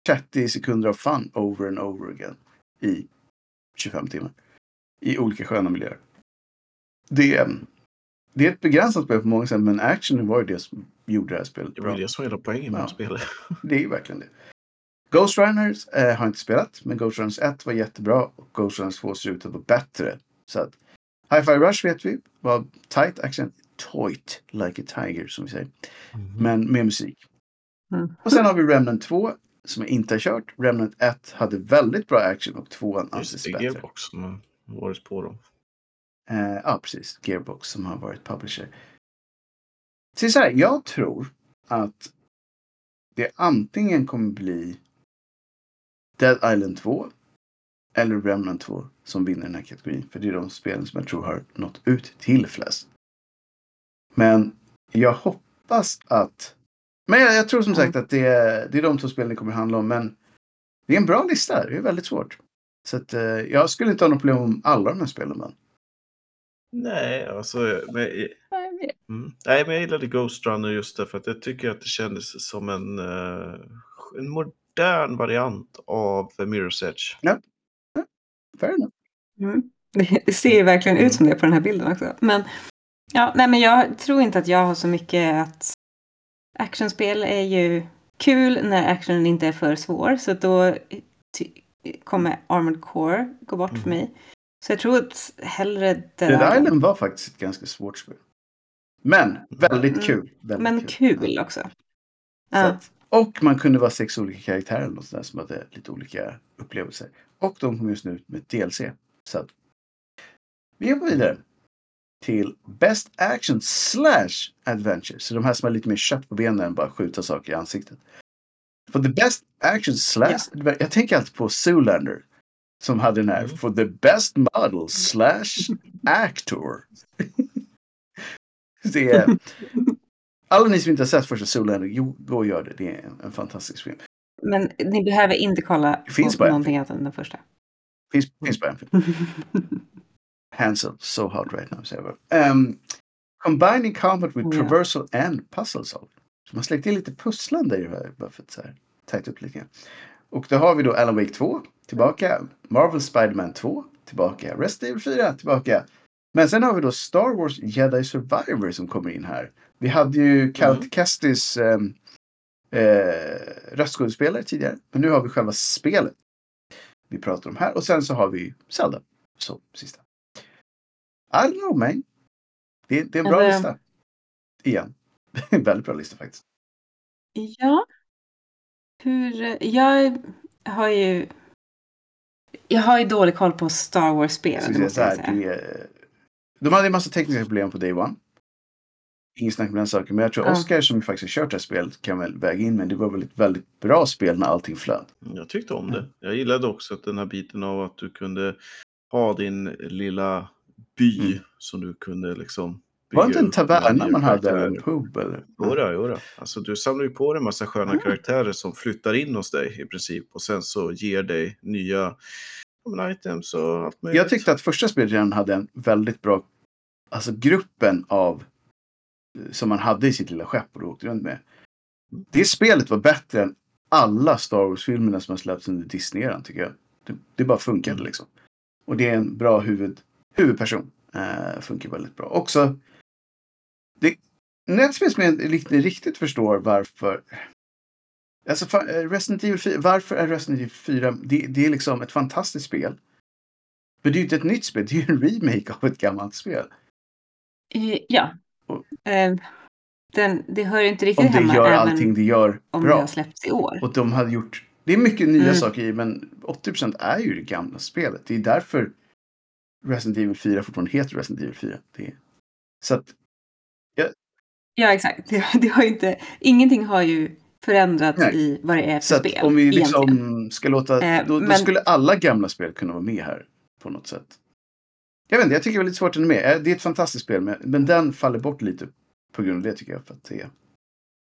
30 sekunder av fun over and over again. I 25 timmar. I olika sköna miljöer. Det, det är ett begränsat spel på många sätt men actionen var ju det som gjorde det här spelet Det bra. var ju det som var hela poängen med Ja. spela. Det är ju verkligen det. Ghost Runners eh, har jag inte spelat, men Ghost Runners 1 var jättebra och Ghost Runners 2 ser ut att vara bättre. Så att Hi-Fi Rush vet vi var tight action, toit like a tiger som vi säger, men med musik. Mm. Och sen har vi Remnant 2 som jag inte har kört. Remnant 1 hade väldigt bra action och 2 Just anses det, bättre. Gearbox som har varit på dem. Eh, ja, precis. Gearbox som har varit publisher. Så så här, jag tror att det antingen kommer bli Dead Island 2 eller Remnant 2 som vinner den här kategorin. För det är de spelen som jag tror har nått ut till flest. Men jag hoppas att... Men jag, jag tror som sagt att det är, det är de två spelen det kommer handla om. Men det är en bra lista. Det är väldigt svårt. Så att, eh, jag skulle inte ha något problem om alla de här spelen. Men. Nej, alltså... Men, mm. Nej, men jag gillade Ghost Runner just därför att jag tycker att det kändes som en, eh, en modern variant av Mirror's Edge. Fair enough. Mm. Det ser ju verkligen ut som det på den här bilden också. Men, ja, nej, men jag tror inte att jag har så mycket att... Actionspel är ju kul när actionen inte är för svår. Så då kommer Armored Core gå bort Mm. för mig. Så jag tror att hellre Dead, Dead Island. Island var faktiskt ett ganska svårt spel. Men väldigt Mm. kul. Väldigt Men kul också. Så Ja. att, och man kunde vara sex olika karaktärer eller något sånt där som hade lite olika upplevelser. Och de kom just nu ut med DLC. Så att, vi går vidare till Best Action slash Adventure. Så de här som har lite mer kött på benen än bara skjuta saker i ansiktet. For the Best Action slash Adventure. Jag tänker alltid på Zoolander. Som hade den här. Mm. For the Best Model slash Actor. det är, alla ni som inte har sett första Zoolander, jo, gå och gör det. Det är en, en fantastisk film. Men ni behöver inte kolla finns på någonting annat än den första. Finns, finns bara en film. Hansel, so hot right now. säger jag. Um, combining combat with Ja. traversal and puzzle solving. Så man släckte in lite pusslande i det här. Bara för att så här, tajta upp lite grann. Och då har vi då Alan Wake 2 tillbaka. Marvel Spider-Man 2 tillbaka. Resident Evil 4 tillbaka. Men sen har vi då Star Wars Jedi Survivor som kommer in här. Vi hade ju Cal Mm. Kestis um, eh, röstskådespelare tidigare. Men nu har vi själva spelet. Vi pratar om här. Och sen så har vi Zelda. Så sista. I don't know man. Det, det är en bra Alltså- lista. Igen. en väldigt bra lista faktiskt. Ja. Hur, jag har ju... Jag har ju dålig koll på Star Wars-spelen, det måste jag säga. det, de hade en massa tekniska problem på Day One. Inget snack med den saken. Men jag tror Ja. Oscar som ju faktiskt har kört det här spelet kan väl väga in. Men det var väl ett väldigt bra spel när allting flöt. Jag tyckte om det. Jag gillade också att den här biten av att du kunde ha din lilla by Mm. som du kunde liksom Var det inte en taverna man hade? En pub? Eller? Jodå, jodå. Alltså du samlar ju på dig en massa sköna Ah. karaktärer som flyttar in hos dig i princip och sen så ger dig nya items och allt möjligt. Jag tyckte att första spelet redan hade en väldigt bra, alltså gruppen av som man hade i sitt lilla skepp och åkte runt med. Det spelet var bättre än alla Star Wars-filmerna som har släppts under Disney-eran tycker jag. Det, det bara funkade Mm. liksom. Och det är en bra huvud, huvudperson. Eh, funkar väldigt bra. Också, det, Netspel som jag inte riktigt förstår varför Alltså eh, Resident Evil 4, varför är Resident Evil 4, det, det är liksom ett fantastiskt spel. Men det är ju inte ett nytt spel, det är ju en remake av ett gammalt spel. Ja. Och- Eh, Den, det hör ju inte riktigt Om det hemma gör allting det gör om det bra. har släppts i år. Och de hade gjort, det är mycket nya Mm. saker i, men 80% är ju det gamla spelet. Det är därför Resident Evil 4 fortfarande heter Resident Evil 4. Det så att, Ja, exakt. Det, det har inte, ingenting har ju förändrat Nej. i vad det är för Så spel. om vi egentligen. liksom ska låta... Eh, då, då men- skulle alla gamla spel kunna vara med här på något sätt. Jag vet inte, jag tycker det är lite svårt att med. Eh, Det är ett fantastiskt spel, men, men den faller bort lite på grund av det tycker jag. För att det är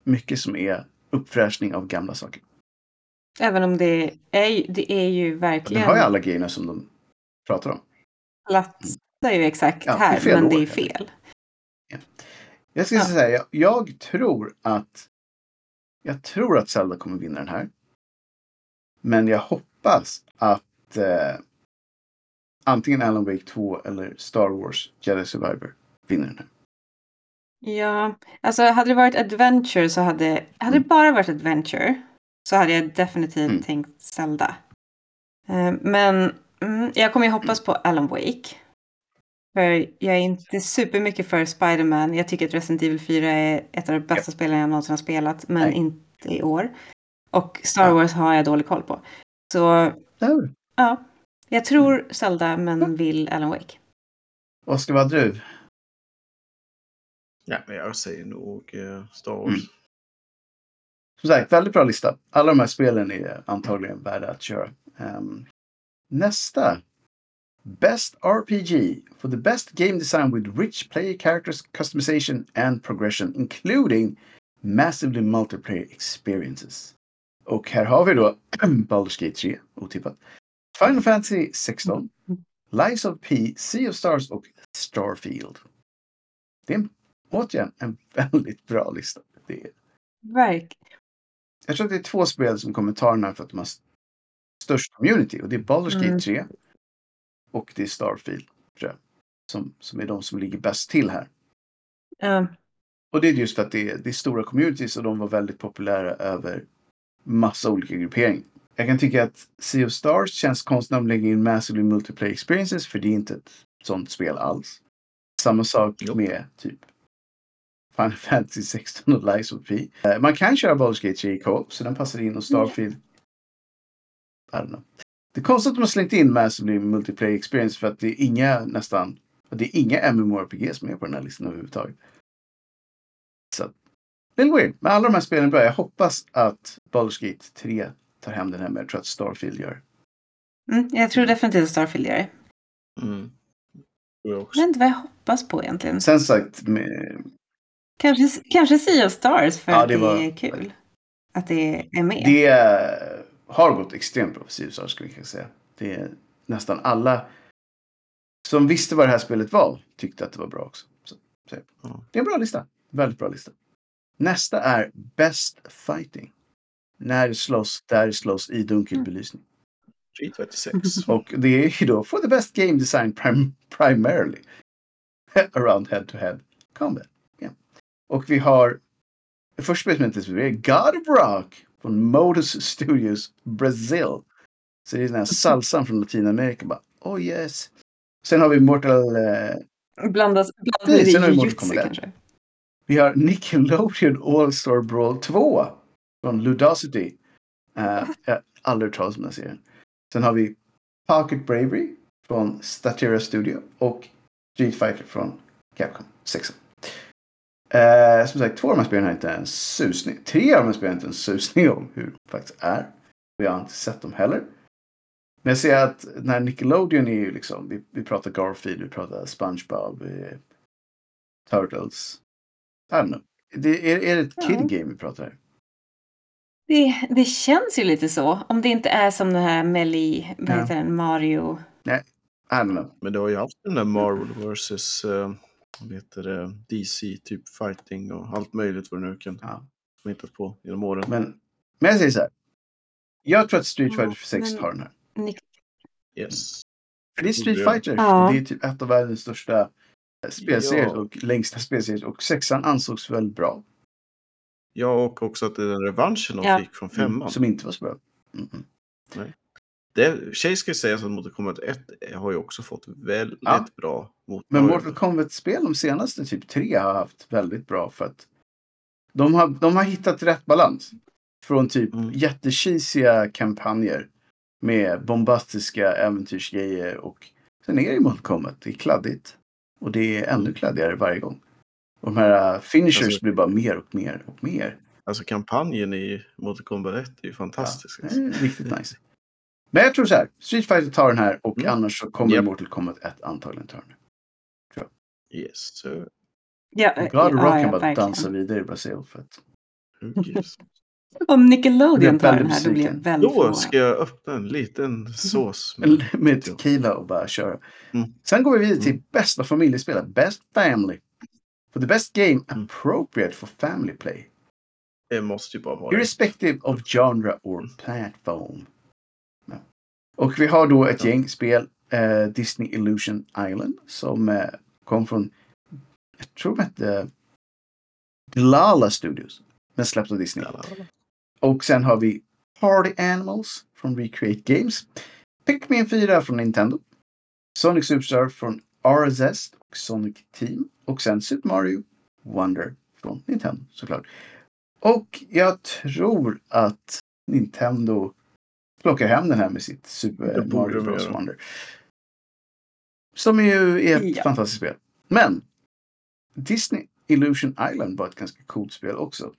mycket som är uppfräschning av gamla saker. Även om det är, det är ju Den verkligen... har ju alla grejerna som de pratar om. Platsar ju exakt Ja, här, men det är fel. Jag ska Ja. säga, jag, jag tror att jag tror att Zelda kommer vinna den här. Men jag hoppas att eh, antingen Alan Wake 2 eller Star Wars Jedi Survivor vinner den här. Ja, alltså hade det varit adventure så hade... Hade det bara varit adventure så hade jag definitivt Mm. tänkt Zelda. Eh, Men mm, jag kommer ju hoppas på Alan Wake. För jag är inte supermycket för Spider-Man. Jag tycker att Resident Evil 4 är ett av de bästa spelen jag någonsin har spelat. Men Nej. inte i år. Och Star Ja. Wars har jag dålig koll på. Så Där. ja, jag tror Zelda Ja. men vill Alan Wake. Vad hade du? Ja, men jag säger nog eh, Star Wars. Mm. Som sagt, väldigt bra lista. Alla de här spelen är antagligen värda att köra. Ehm, nästa. Best RPG for the best game design with rich player characters, customization and progression, including massively multiplayer experiences. Och här har vi då Baldur's Gate 3, otippat. Final Fantasy 16, Lies of P, Sea of Stars och Starfield. Det är en, återigen en väldigt bra lista. Det är Verk. jag tror att det är två spel som kommer ta den här för att de har störst community. Och det är Baldur's Mm. Gate 3 och det är Starfield. Tror jag, som, som är de som ligger bäst till här. Ja. Och det är just att det är, det är stora communities och de var väldigt populära över massa olika grupperingar. Jag kan tycka att Sea of Stars känns konstigt när de lägger in Massively Multiplayer Experiences för det är inte ett sånt spel alls. Samma sak Jo. med typ Final Fantasy 16 och Lies of P. Eh, Man kan köra Baldur's Gate 3 i co-op så den passar in och Starfield. I don't know. Det är konstigt att de har slängt in Massively Multiplayer Experience för att det är inga nästan det är inga MMORPGs med på den här listan överhuvudtaget. Så är weird. Men alla de här spelen är bra. Jag hoppas att Baldur's Gate 3 tar hem den här med. Jag tror att Starfield gör. Mm, jag tror definitivt att Starfield gör det. Mm. Jag vet inte vad jag hoppas på egentligen. Sen sagt, med, Kanske, kanske Sea of Stars för Ja, att det det, var- är kul. Att det är med. det eh, har gått extremt bra för Stars, skulle vi kunna säga. Det är nästan alla som visste vad det här spelet var tyckte att det var bra också. Så, så. Det är en bra lista. Väldigt bra lista. Nästa är Best Fighting. När det slåss, där det slåss i dunkel belysning. 336. Och det är ju då for the best game design prim primarily. Around head to head combat. Yeah. Och vi har det första spelet som inte det är God of Rock från Modus Studios Brazil. Så det är den här salsan från Latinamerika. Bara, oh yes. Sen har vi Mortal... Eh, Blandas, blandas med sen har vi Mortal Kombat. kanske. vi har Nickelodeon All-Star Brawl 2 från Ludosity. Uh, jag har aldrig hört talas om den serien. Sen har vi Pocket Bravery från Statera Studio och Street Fighter från Capcom 6. Eh, som sagt, två av de här spelen har inte en susning. Tre av de här spelen har inte en susning om hur de faktiskt är. Och jag har inte sett dem heller. Men jag ser att när Nickelodeon är ju liksom, vi, vi pratar Garfield, vi pratar SpongeBob, eh, Turtles. I don't know. Det, är, är det ett Ja. kid game vi pratar här? Det, det känns ju lite så. Om det inte är som den här Meli, vad Ja. heter den, Mario. I don't know. Men du har ju haft den där Marvel vs. Uh, vad heter det? DC, typ fighting och allt möjligt vad du nu kan Ja. hittat på genom åren. Men, men jag säger så här. Jag tror att Street Fighter 6 men- har den här. Yes. För det är Street. Fighter. Ja. Det är typ ett av världens största eh, spelserier Ja. och längsta spelserier. Och sexan ansågs väldigt bra. Ja, och också att det är den revanschen de Ja. fick från femman. Som inte var så bra. Mm -mm. Det, tjej ska ju säga att Mortal Kombat 1 har ju också fått väldigt Ja. bra mottagande. Men Mortal Kombat-spel de senaste typ tre har haft väldigt bra för att de har, de har hittat rätt balans. Från typ Mm. jättecheesiga kampanjer med bombastiska äventyrsgrejer och sen är det ju Mortal Kombat. Det är kladdigt. Och det är ännu kladdigare varje gång. Och de här uh, finishers Alltså- blir bara mer och mer och mer. Alltså kampanjen i Mortal Kombat 1 är ju fantastisk. Ja, alltså. riktigt nice. Men jag tror så här. Street Fighter tar den här och Mm. annars så kommer Japp. Mortal Kombat 1 antagligen ta den. Yes, sir. Ja, God ja, Rock ja, kan bara verkligen. dansa vidare i Brasil. För att... Gives? Om Nickelodeon tar den här då blir jag väldigt Då ska jag öppna en liten sås. med- med tequila och bara köra. Mm. Sen går vi vidare till Mm. bästa familjespelet. Best Family. For the best game Mm. appropriate for family play. Det måste ju bara vara. Irrespective of genre or platform. Och vi har då ett gäng spel. eh, Disney Illusion Island. Som eh, kom från, jag tror de hette Glala Studios. Men släppt av Disney. Och sen har vi Party Animals från Recreate Games. Pikmin 4 från Nintendo. Sonic Superstar från RSS och Sonic Team. Och sen Super Mario Wonder från Nintendo såklart. Och jag tror att Nintendo plockar hem den här med sitt Super Mario Bros. Wonder. Som ju är ett Ja. fantastiskt spel. Men Disney Illusion Island var ett ganska coolt spel också.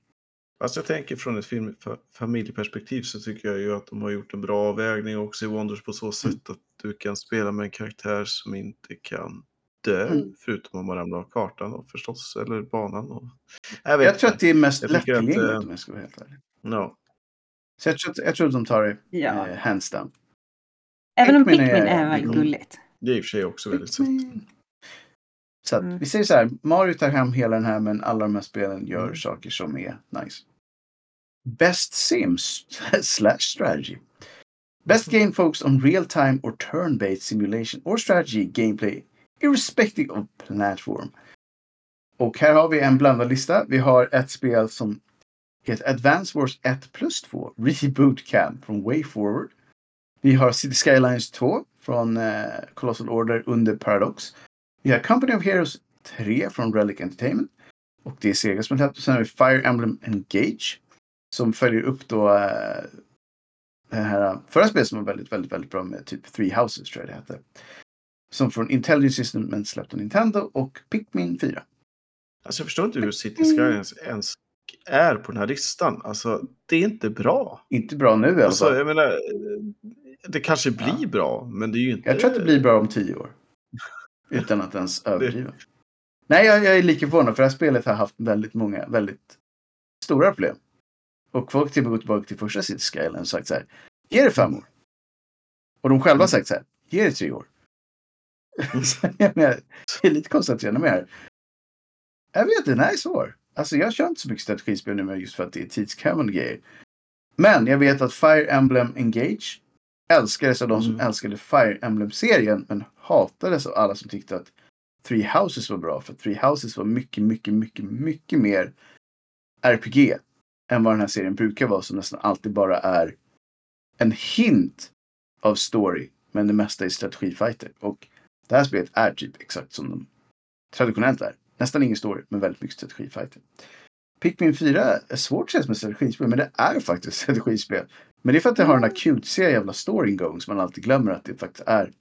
Fast jag tänker från ett film, fa- familjeperspektiv så tycker jag ju att de har gjort en bra avvägning också i Wonders på så sätt att du kan spela med en karaktär som inte kan dö, Mm. förutom om man ramlar av kartan och förstås, eller banan. Och... Jag Jag tror inte. att det är mest lättillgängligt eh, om jag ska vara helt ärlig. Så jag tror, att- jag tror att de tar det Ja. eh, hands down. Även om Pikmin är- är väldigt Mm. gulligt. Det är i och för sig också väldigt sött. Så att Mm. vi säger så här, Mario tar hem hela den här men alla de här spelen gör Mm. saker som är nice. Best Sims slash strategy. Best game focused on real time or turn-based simulation or strategy gameplay irrespective of platform. Och här har vi en blandad lista. Vi har ett spel som heter Advance Wars 1 plus 2 Reboot Camp från Way Forward. Vi har City Skylines 2 från eh, Colossal Order under Paradox. Vi har Company of Heroes 3 från Relic Entertainment. Och det är Sega som har släppt. Sen har vi Fire Emblem Engage. Som följer upp då eh, det här eh, förra spelet som var väldigt, väldigt, väldigt bra med typ Three Houses tror jag det hette. Som från Intelligent System men släppt av Nintendo och Pikmin 4. Alltså jag förstår inte hur City Skylines ens är på den här listan. Alltså det är inte bra. Inte bra nu i alla Alltså fall. jag menar, det kanske blir Ja. bra, men det är ju inte... Jag tror att det blir bra om tio år. Utan att ens överdriva. Nej, jag, jag är lika förvånad för det här spelet har haft väldigt många väldigt stora problem. Och folk till och med gått tillbaka till första City Skyline och sagt så här. Ge det fem år. Och de själva har sagt så här. Ge det tre år. så jag menar, det är lite konstigt att känna med här. Jag vet den här är svår. Alltså jag kör inte så mycket strategispel nu just för att det är tidskrävande grejer. Men jag vet att Fire Emblem Engage älskades av de som Mm. älskade Fire Emblem-serien men hatades av alla som tyckte att Three Houses var bra. För Three Houses var mycket, mycket, mycket, mycket mer RPG än vad den här serien brukar vara som nästan alltid bara är en hint av story men det mesta är strategifighter. Och det här spelet är typ exakt som de traditionellt är. Nästan ingen story men väldigt mycket strategifighter. Pikmin 4 är svårt att som ett strategispel men det är faktiskt ett strategispel. Men det är för att det har den här cutesiga jävla storyn going som man alltid glömmer att det faktiskt är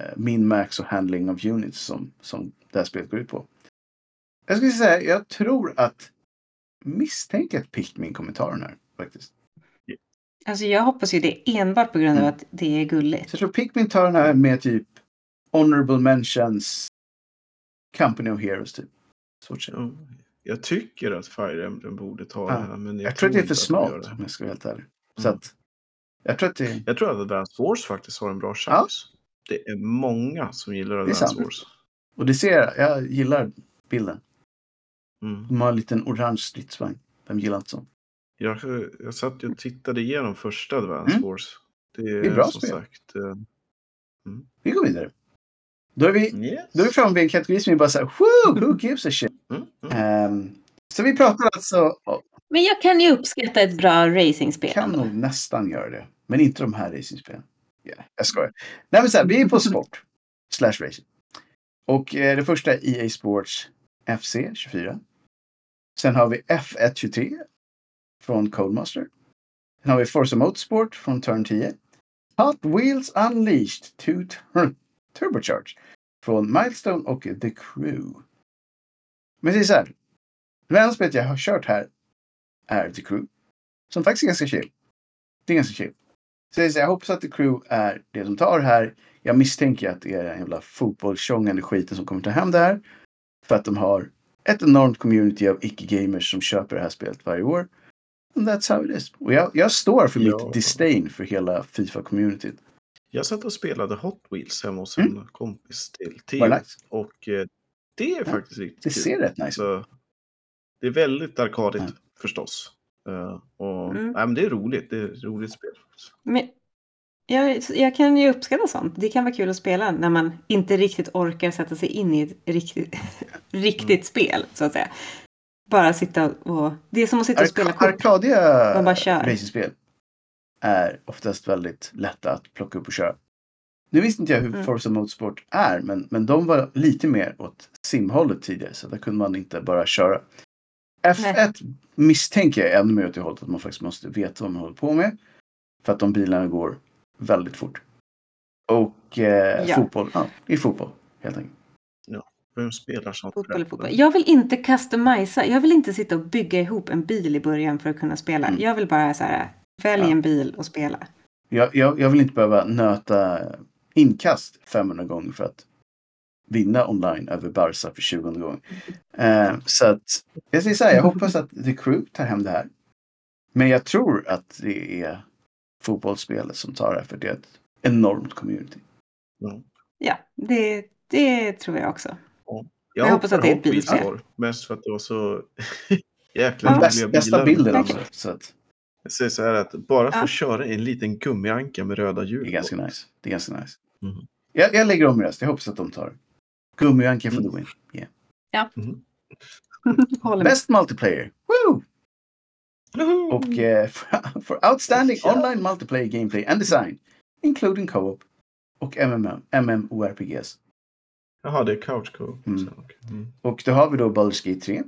eh, min max och handling of units som, som det här spelet går ut på. Jag skulle säga, jag tror att misstänker att Pikmin kommer ta den här faktiskt. Alltså jag hoppas ju det enbart på grund av Mm. att det är gulligt. Så jag tror Pikmin tar den här med typ Honorable Mentions Company of Heroes typ. Ja, Jag tycker att Fire Emblem borde ta Ja. det här, men jag, Jag tror att det är för det. om jag ska vara helt ärlig. Så Mm. att jag tror att det Jag tror att Advance Wars faktiskt har en bra chans. Det är många som gillar Advance. Wars. Och det ser jag. Jag gillar bilden. Mm. De har en liten orange stridsvagn. Vem gillar inte sånt? Jag, jag satt och tittade igenom första Advance Mm. Wars. Det är, Det är bra som spel. sagt... eh, Vi går vidare. Då är vi, yes. då är vi framme vid en kategori som är bara så här, Woo, who gives a shit? Mm, mm. Ehm, så vi pratar alltså, Men jag kan ju uppskatta ett bra racingspel. kan nog nästan göra det. Men inte de här racingspelen. Yeah, jag skojar. Nej men så här, vi är på sport. Slash racing. Och eh, det första är EA Sports FC 24. Sen har vi F1 23 från Codemaster. Sen har vi Forza Motorsport från Turn 10. Hot Wheels Unleashed 2 Tur- Turbocharge från Milestone och The Crew. Men det är så här. Det enda spelet jag har kört här är The Crew. Som faktiskt är ganska chill. Det är ganska chill. Så jag, säger, jag hoppas att The Crew är det som tar här. Jag misstänker att det är den jävla fotbollstjongande skiten som kommer ta hem det här. För att de har ett enormt community av icke-gamers som köper det här spelet varje år. And that's how it is. Och jag, jag står för Ja. mitt disdain för hela Fifa-communityt. Jag satt och spelade Hot Wheels hemma hos Mm. en kompis till det nice? Och eh, det är Ja, faktiskt riktigt Det kul. ser rätt nice ut. Så det är väldigt arkadigt Ja. förstås. Eh, och, Mm. nej, men det är roligt. Det är ett roligt spel. Men jag, jag kan ju uppskatta sånt. Det kan vara kul att spela när man inte riktigt orkar sätta sig in i ett riktigt, riktigt spel, så att säga. Bara sitta och... Det är som att sitta och spela Ark- kort. Arkadiga Man bara kör. racingspel är oftast väldigt lätta att plocka upp och köra. Nu visste inte jag hur Mm. Forza Motorsport är, men, men de var lite mer åt simhållet tidigare, så där kunde man inte bara köra. F1 misstänker jag ännu mer åt det hållet att man faktiskt måste veta vad man håller på med. För att de bilarna går väldigt fort. Och eh, Ja. fotboll, ja, det är fotboll helt enkelt. Vem spelar sånt? Fotboll fotboll. Jag vill inte customisa. Jag vill inte sitta och bygga ihop en bil i början för att kunna spela. Mm. Jag vill bara så här, välj Ja. en bil och spela. Jag, jag, jag vill inte behöva nöta inkast 500 gånger för att vinna online över Barca för 20 gången. Eh, så att jag säger så här, jag hoppas att The Crew tar hem det här. Men jag tror att det är fotbollsspelet som tar det för det är ett enormt community. Ja, det, det tror jag också. Jag, Jag hoppas att det är ett bilspel. Mest för att det var så jäkla Ja. bästa bilar. bilden också. Så att Jag säger så här att bara för Ja. att köra i en liten gummianka med röda hjul det är ganska nice. Det är ganska nice. Mhm. Jag, jag lägger om i rest. Jag hoppas att de tar Gummianka for the Mm. win. Yeah. Håller med. Best multiplayer. Woo! Och eh, for, for outstanding Ja. online multiplayer gameplay and design, including co-op och MMM, MMORPGs. Jaha, det är couch co Mm. Mm. Och då har vi då Baldur's Gate 3,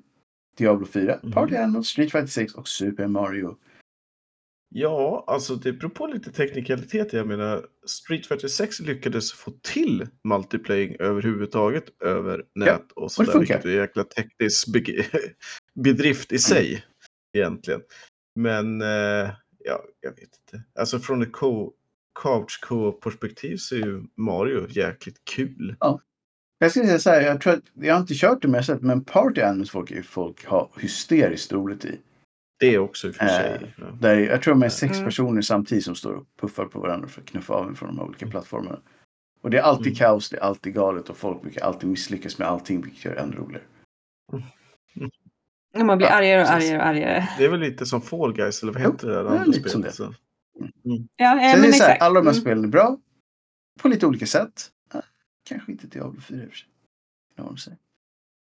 Diablo 4, Mhm. Party Animals, Street Fighter 6 och Super Mario. Ja, alltså det beror på lite teknikaliteter. Jag menar, Street Fighter 6 lyckades få till multiplayer överhuvudtaget över nät och sådär. Vilket är en jäkla teknisk be- bedrift i sig egentligen. Men eh, ja, jag vet inte. Alltså från ett co- couch co-perspektiv så är ju Mario jäkligt kul. Jag ska säga så här, jag tror att, jag har inte kört det sett, men Party Animals folk, folk har hysteriskt roligt i. Det är också i och för Eh, sig. Ja. Där, jag tror de är sex Mm. personer samtidigt som står och puffar på varandra för att knuffa av en från de här olika plattformarna. Och det är alltid Mm. kaos, det är alltid galet och folk brukar alltid misslyckas med allting vilket gör det ännu roligare. Och man blir Ja, argare och precis. argare och argare. Det är väl lite som Fall Guys eller vad Jo, heter det där det är andra lite som spelet? det. Så. Ja, Så ja jag men säger så här, alla de här Mm. spelen är bra. På lite olika sätt. Ja, Kanske inte Diablo 4 i och för sig. Det de säger.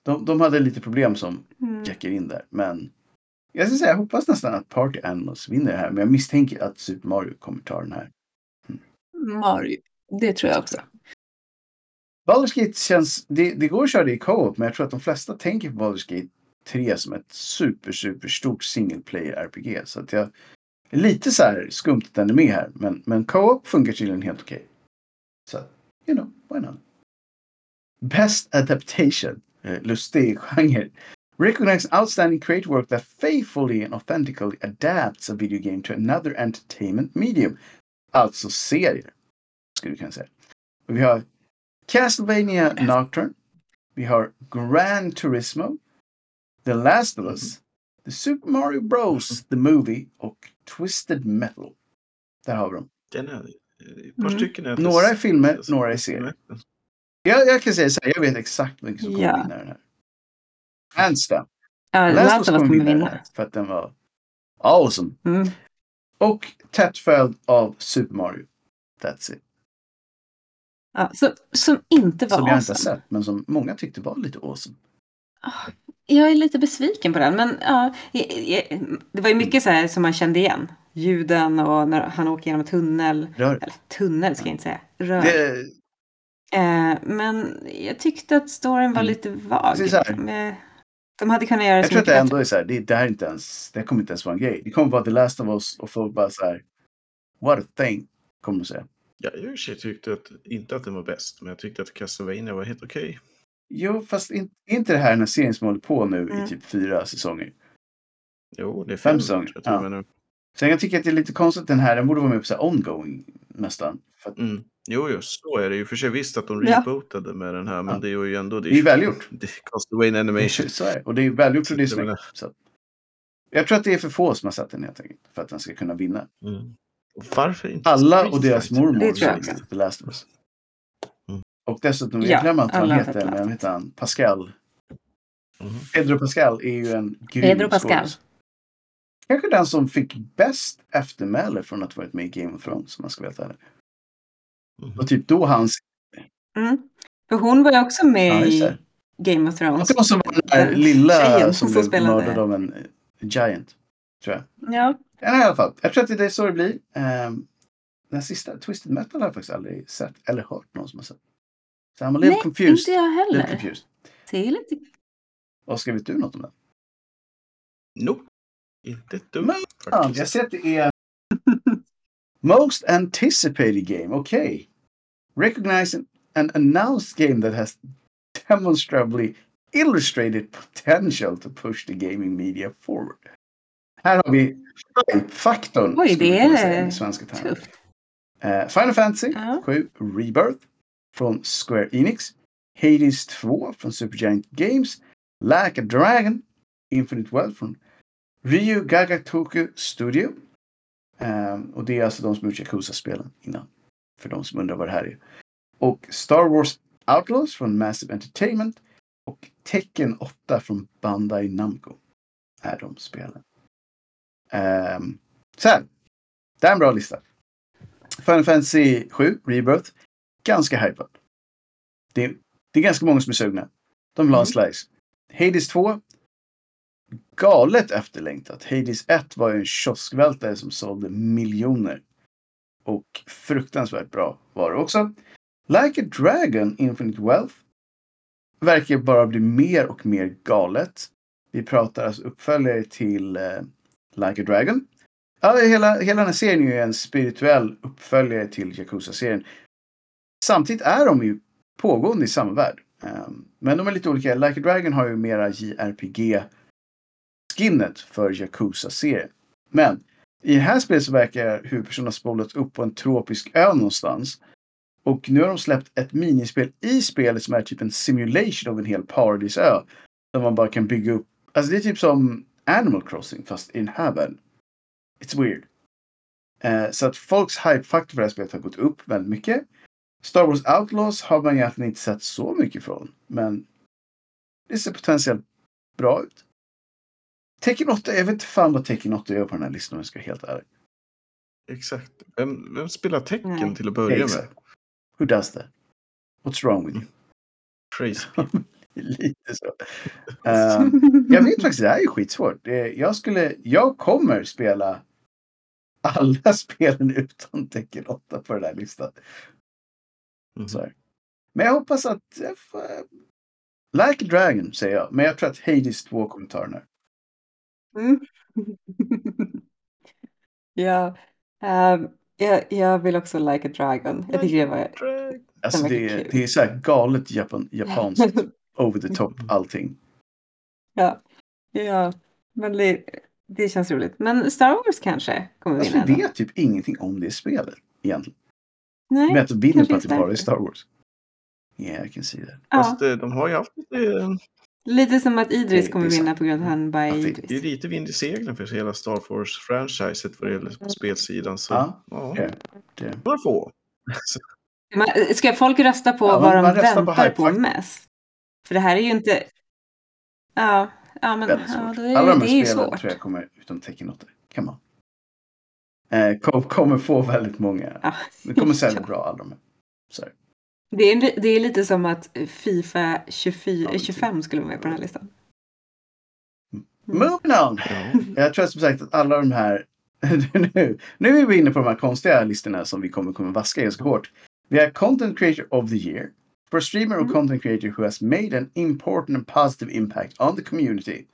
De, de hade lite problem som Mm. checkar in där. Men jag ska säga, jag hoppas nästan att Party Animals vinner det här. Men jag misstänker att Super Mario kommer ta den här. Mario. Det tror jag också. Baldur's Gate känns, det, det går att köra det i co-op. Men jag tror att de flesta tänker på Baldur's Gate 3 som ett super, super stort single player RPG. Så att jag är lite så här skumt att den är med här. Men, men co-op funkar tydligen helt okej. Så, you know, why not? Best Adaptation. Eh, lustig genre. Recognize outstanding creative work that faithfully and authentically adapts a video game to another entertainment medium. Alltså serier. Skulle vi kunna säga. Vi har Castlevania Nocturne. Vi har Gran Turismo. The Last of Us. The Super Mario Bros. The Movie. Och Twisted Metal. Där har vi dem. Den är, ett par Mm. stycken är Några är filmer, några är serier. Jag, jag kan säga så här, jag vet exakt vilken som kommer vinna den här. Hands down. Ja, Us kommer vinna. för att den var awesome. Mm. Och tätt följd av Super Mario. That's it. Ja, så, som inte var Som jag inte har sett, men som många tyckte var lite awesome. Jag är lite besviken på den, men ja, det var ju mycket så här som man kände igen. Ljuden och när han åker genom tunnel. Rör. Eller tunnel ska jag inte säga. Rör. Det, Eh, men jag tyckte att storyn var Mm. lite vag. Det De hade kunnat göra det jag tror att det ändå är så här, det, det här är inte ens, det kommer inte ens vara en grej. Det kommer vara The Last of Us och folk bara så här, what a thing, kommer de säga. Jag i tyckte att, inte att den var bäst, men jag tyckte att Castlevania var helt okej. Jo, fast in, inte det här den här serien som håller på nu Mm. i typ fyra säsonger. Jo, det är Fem fem säsonger, jag ja. nu. Sen jag tycker att det är lite konstigt den här, den borde vara med på så här ongoing nästan. För att Mm. Jo, just så är det ju. För sig visst att de Ja. rebootade med den här, men Ja. det är ju ändå... det är ju välgjort. Det är Castaway Animation. Så är det. Och det är välgjort det är Så jag. Så jag tror att det är för få som har sett den helt enkelt. För att den ska kunna vinna. Mm. Och varför inte Alla och deras mormor Det tror jag The Last of Us. Mm. Och dessutom, Ja, jag glömmer inte vad han heter, men heter han Pascal. Mhm. Pedro Pascal är ju en grym Pedro Pascal. skådis. Kanske den som fick bäst eftermäle från att ha varit med i Game of Thrones, om man ska ärlig. Mhm. Och typ då hans... Mm. För hon var ju också med Ja, i. Game of Thrones. Och som var den där Den lilla tjejen som som blev spelade- mördad av en eh, giant. Tror jag. Ja. Men i alla fall, jag tror att det är så det blir. Um, den sista, Twisted Metal har jag faktiskt aldrig sett eller hört någon som har sett. Så a little Nej, confused. inte jag heller. confused. Det är lite... Oskar, vet du något om det? Nope. Inte ett dugg Ja, jag ser att det är Most anticipated game. Okay. Recognize an announced game that has demonstrably illustrated potential to push the gaming media forward. Här har vi hype-faktorn. Oj, det är svenska. Tufft. Eh, Final Fantasy Ja. 7 Rebirth från Square Enix. Hades 2 från Supergiant Games. Like a Dragon Infinite Wealth från Ryu Gagatoku Studio. Eh, och det är alltså de som gjort Yakuza-spelen innan. För de som undrar vad det här är. Och Star Wars Outlaws från Massive Entertainment. Och Tekken 8 från Bandai Namco. Är de spelen. Um, så här. Det är en bra lista. Final Fantasy 7 Rebirth. Ganska hypad. Det är, det är ganska många som är sugna. De vill ha en slice. Hades 2. Galet efterlängtat. Hades 1 var ju en kioskvältare som sålde miljoner. Och fruktansvärt bra var det också. Like a Dragon Infinite Wealth. Verkar bara bli mer och mer galet. Vi pratar alltså uppföljare till eh, Like a Dragon. Alltså, hela, hela den här serien är ju en spirituell uppföljare till Yakuza-serien. Samtidigt är de ju pågående i samma värld. Um, men de är lite olika. Like a Dragon har ju mera JRPG-skinnet för Yakuza-serien. Men i det här spelet så verkar huvudpersonen ha spolats upp på en tropisk ö någonstans. Och nu har de släppt ett minispel i spelet som är typ en simulation av en hel paradisö. Där man bara kan bygga upp. Alltså det är typ som Animal Crossing fast i den här världen. It's weird. Eh, så att folks hype-faktor för det här spelet har gått upp väldigt mycket. Star Wars Outlaws har man egentligen inte sett så mycket från. Men det ser potentiellt bra ut. Tekken 8, jag vet inte fan vad Tekken 8 gör på den här listan om jag ska vara helt ärlig. Exakt. Vem, vem spelar tecken Nej. till att börja med? Exakt. Who does that? What's wrong with you? Crazy people. Lite så. Ehm, jag vet faktiskt, det här är skitsvårt. Det- Jag, skulle, jag kommer spela alla spelen utom Tekken 8 på den här listan. Mhm. Så här. Men jag hoppas att... får- Like a Dragon säger jag. Men jag tror att Hades 2 kommer ta den här. Mm. ja, ehm, jag, jag vill också Like a Dragon. Jag tycker det var... Drag. Alltså det, är- det är så här galet japan, japanskt. over the top allting. ja, ja, men det, det känns roligt. Men Star Wars kanske kommer Alltså vinna. vi ändå. vet typ ingenting om det spelet egentligen. Nej, Men att vinner kanske på att det bara är därför. Star Wars. Yeah, I can see that. ja, Fast eh, de har ju haft lite, eh, lite som att Idris Det- kommer det vinna på grund av att han bara är det- Idris. det är lite vind i seglen för hela Star Wars-franchiset vad det gäller på spelsidan. Så Ja, ja, det- det. några få. Man, ska folk rösta på Ja, vad man- de man på väntar på, hype-faktor. mest? För det här är ju inte... Ja, ja men ja, då är, Alla de det är här ju spelen svårt. tror jag kommer utom Tekken 8. Come on. Eh, kom, kommer få väldigt många. Ja. Det kommer sälja Ja. bra alla de här. Så här. Det är, det är lite som att Fifa 24, Ja, men 25 skulle vara med på den här listan. Moving on! Ja. Jag tror som sagt att alla de här... nu, nu är vi inne på de här konstiga listorna som vi kommer, kommer vaska ganska hårt. Vi har Content Creator of the Year. For a streamer or Mm. content creator who has made an important and positive impact on the community.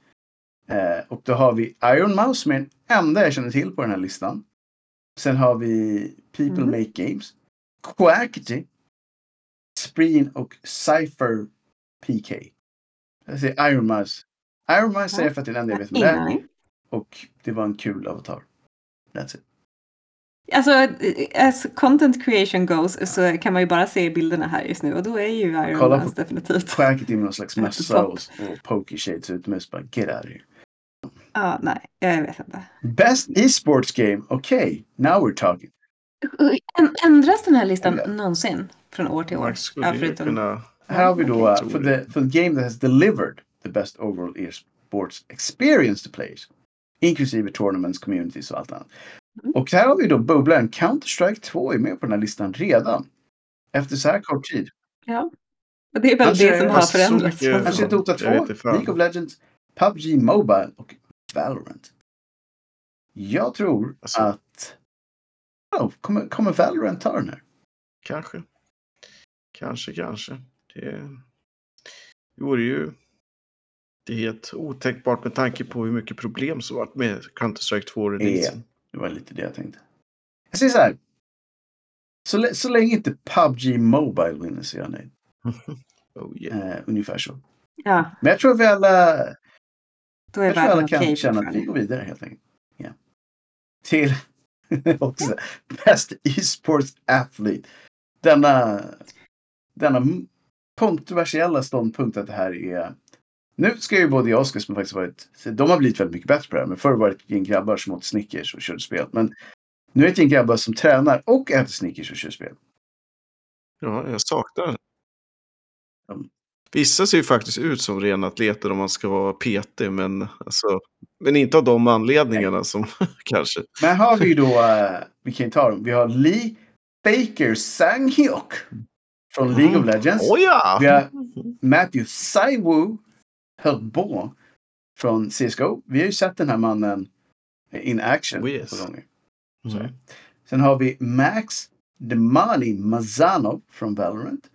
Eh, och då har vi Iron Mouse som är den enda jag känner till på den här listan. Sen har vi People Mm. Make Games. Quackity. Spreen och Cypher PK. Jag säger Iron Mouse. Iron Mouse säger jag för att det är den enda jag vet om det är. Och det var en kul avatar. That's it. Alltså, as content creation goes så kan man ju bara se bilderna här just nu och då är ju Iron Kolla på- definitivt. Skäket in med någon slags mössa och, och pokey shades utomhus. Bara get out of here. Ja, nej, jag vet inte. Best esports game. Okay, now we're talking. Ändras den här listan Ja. någonsin från år till år? Ja, förutom... Här har vi då uh, for, the, for the game that has delivered the best overall esports experience to players. Inklusive tournaments, communities och allt annat. Mm. Och här har vi då bubblaren Counter-Strike 2 är med på den här listan redan. Efter så här kort tid. Ja. Och det är väl Kanske det som har förändrats. Kanske Ja, Dota jag 2, vet inte fan. League of Legends, PubG Mobile och Valorant. Jag tror Alltså- att... Oh, kommer, kommer Valorant ta den här? Kanske. Kanske, kanske. Det vore ju det är helt otänkbart med tanke på hur mycket problem som varit med Counter-Strike 2-releasen. Det var lite det jag tänkte. Jag säger så här. Så, så länge inte PubG Mobile vinner så är jag nöjd. oh, yeah. Eh, ungefär så. Ja, Men jag tror att vi alla, då är jag tror alla världen kan känna att vi går vidare helt enkelt. Ja. Till också, Best E-sports Athlete. Denna, denna kontroversiella ståndpunkt att det här är nu ska ju både jag och Oskar som faktiskt varit, de har blivit väldigt mycket bättre på det här, men förr var det ett gäng grabbar som åt Snickers och körde spel. Men nu är det ett gäng grabbar som tränar och äter Snickers och kör spel. Ja, jag saknar. Vissa ser ju faktiskt ut som rena atleter om man ska vara PT, men, alltså, men inte av de anledningarna som kanske. Men här har vi då, eh, vi kan ju ta dem, vi har Lee Baker Sang-hyuk från League of Legends. Oh, ja! Vi har Matthew Saiwu Hörbo från CSGO. Vi har ju sett den här mannen in action Oh, yes. Mm. Sen har vi Max Demani Mazzano från Valorant.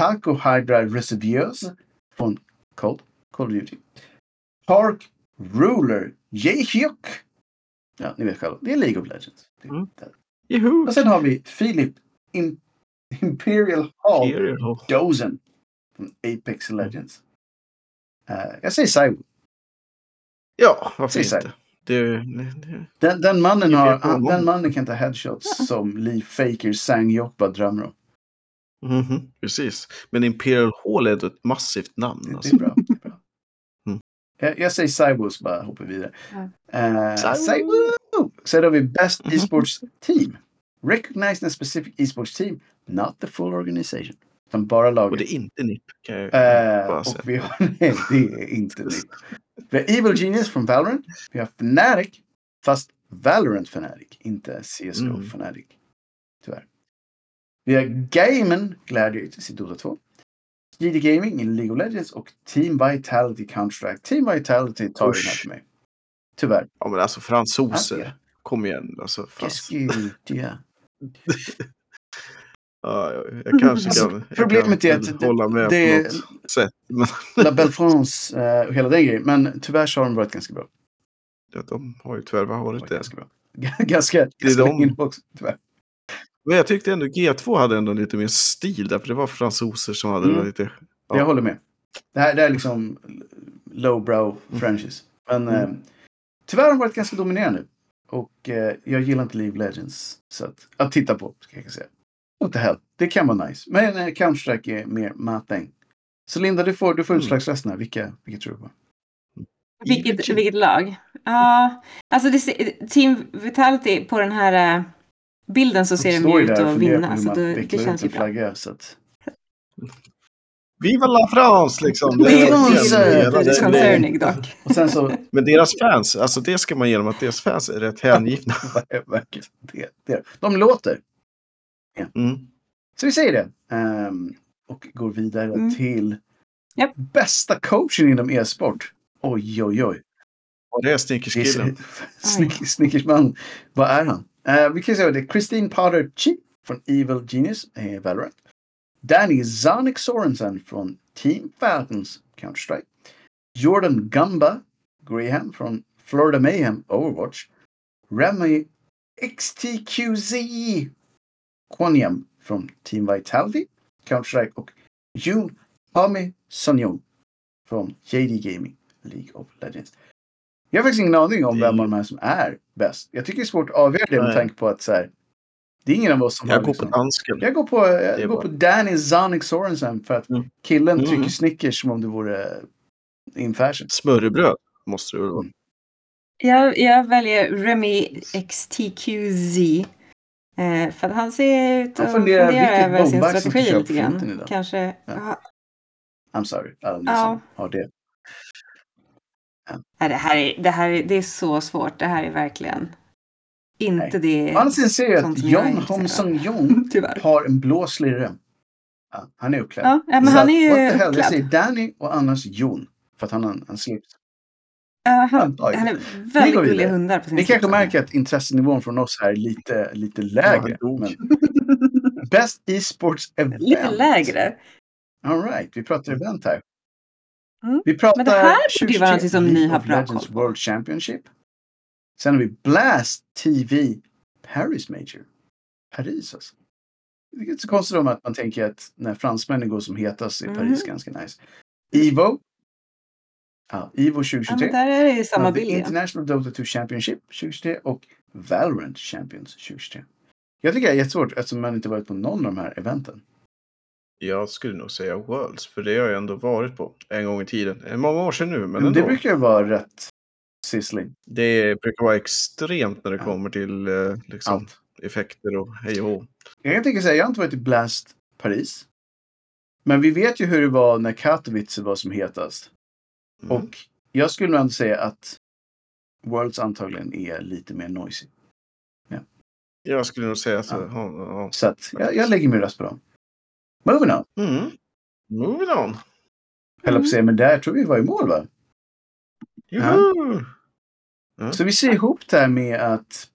Paco Hydra Reservios från Cold, Call of Duty. Park Ruler Jaehyuk. Ja, ni vet själva. Det är League of Legends. Mm. Juhu! Och sen har vi Philip In- Imperial Hall Imperial. Dozen från Apex Legends. Eh, jag säger Saiwu. Ja, varför inte? Det, det, Den, den, mannen har, den mannen kan ta headshots som Lee Faker Sang bara drömmer om. Mhm, precis. Men Imperial Hall är ett massivt namn. Det, Alltså. det är bra. det är bra. Mm. Jag, jag säger så bara hoppar vi vidare. Ja. Uh! Sen har vi Best Mhm. Esports Team. Recognized a specific esports team, not the full organization. Utan bara Och laget. det är inte NIP. Kan jag bara och säga. vi har, nej, det är inte det. Vi har Evil Genius från Valorant. Vi har Fnatic. Fast Valorant Fnatic, inte CSGO Mm. Fnatic. Vi har Gamen Gladiators i Dota 2. GD Gaming i League of Legends och Team Vitality Counter-Strike. Team Vitality tar den här för mig. Tyvärr. Ja, men alltså fransoser. Ja, ja. Kom igen. Alltså, frans... Ja. ja, jag, jag kanske Alltså, kan, jag problemet kan är att det- hålla med det- på något sätt. Men La Belle France eh, och hela den grejen. Men tyvärr så har de varit ganska bra. ja, de har ju tyvärr varit det. Ganska bra. ganska är ganska de. länge också, tyvärr. Men jag tyckte ändå G2 hade ändå lite mer stil där, för det var fransoser som hade Mm. lite... Ja. Jag håller med. Det här, det här är liksom lowbrow Mm. franchise. Men Mm. eh, tyvärr har de varit ganska dominerande. Och eh, jag gillar inte League of Legends. Så att, att titta på, ska jag säga. What the hell. Det kan vara nice. Men eh, Counter-Strike är mer mating. Så Linda, du får, du får Mm. utslagsrösterna. Vilka, vilka tror du på? Vilket, vilket lag? Ja, alltså det, Team Vitality på den här eh, bilden så ser de ju ut att vinna. Så det vecklar känns ju bra. flagga. Så att, Viva la France liksom! Det är Det grejen. concerning dock. och sen så... Men deras fans, alltså det ska man ge dem att deras fans är rätt hängivna. verkligen, det, det. De låter. Mm. Så vi säger det. Ehm, och går vidare Mm. till Japp. bästa coachen inom e-sport. Oj, oj, oj. Och det är Snickerskillen. Snick, Snickersman. Vad är han? Eh, vi kan. Christine Potter Chi från Evil Genius, eh, Valorant. Danny Zonic Sorensen från Team Falcons, Counter-Strike. Jordan Gumba Graham från Florida Mayhem, Overwatch. Remy XTQZ Kwanyam från Team Vitality, Counter-Strike och Jun Hami Sonjong från JD Gaming, League of Legends. Jag har faktiskt ingen aning om vem av de här som är bäst. Jag tycker det är svårt att avgöra det med Nej. tanke på att så här, det är ingen av oss som Jag har går på liksom, dansken. Jag går på, jag går bara- på Danny Zonic Sorensen för att Mm. killen Mm. trycker Snickers som om det vore in fashion. Smörrebröd måste det väl vara. Mm. Jag, jag väljer Remy XTQZ. Eh, för att han ser ut att fundera över sin strategi lite på grann. Kanske. Ja. I'm sorry, alla ni Ja. som har det. Nej, det, här är, det här är, det är så svårt. Det här är verkligen inte det. Å andra sidan ser att John intresserad Hom av. Sung Jong har en blå slirre. Ja, han är uppklädd. Ja, ja, men Så han är what the ju hell, Jag uppklädd. säger Danny och annars Jon. För att han har en, en slips. Ja, han, han är väldigt gulliga hundar på sin Ni kanske märker att intressenivån från oss här är lite, lite lägre. men Best e-sports event. Lite lägre. All right, vi pratar event här. Mm. Vi pratar Men det här borde ju vara 2023 något som ni har bra Legends. World Championship. Sen har vi Blast TV Paris Major. Paris alltså. Det är inte så konstigt om att man tänker att när fransmännen går som hetast är Paris Mhm. ganska nice. Evo. Ja, Evo Ja, 2023. men där är det ju samma Ja, bild. Ja. International Dota 2 Championship 2023 och Valorant Champions 2023. Jag tycker det är jättesvårt eftersom man inte varit på någon av de här eventen. Jag skulle nog säga Worlds, för det har jag ändå varit på en gång i tiden. Många år sedan nu, men Men ändå. det brukar ju vara rätt sizzling. Det brukar vara extremt när det Ja. kommer till eh, liksom, Allt. effekter och hej och. Jag kan tänka säga, jag har inte varit i Blast Paris. Men vi vet ju hur det var när Katowice var som hetast. Mm. Och jag skulle nog ändå säga att Worlds antagligen är lite mer noisy. Jag skulle nog säga så. Ja. Ja. Ja, Så att jag, jag lägger min röst på dem. Moving on. Mm. Moving on. Höll jag på säga, men där tror vi var i mål va? Juhu! Ja. Så vi ser ihop det här med att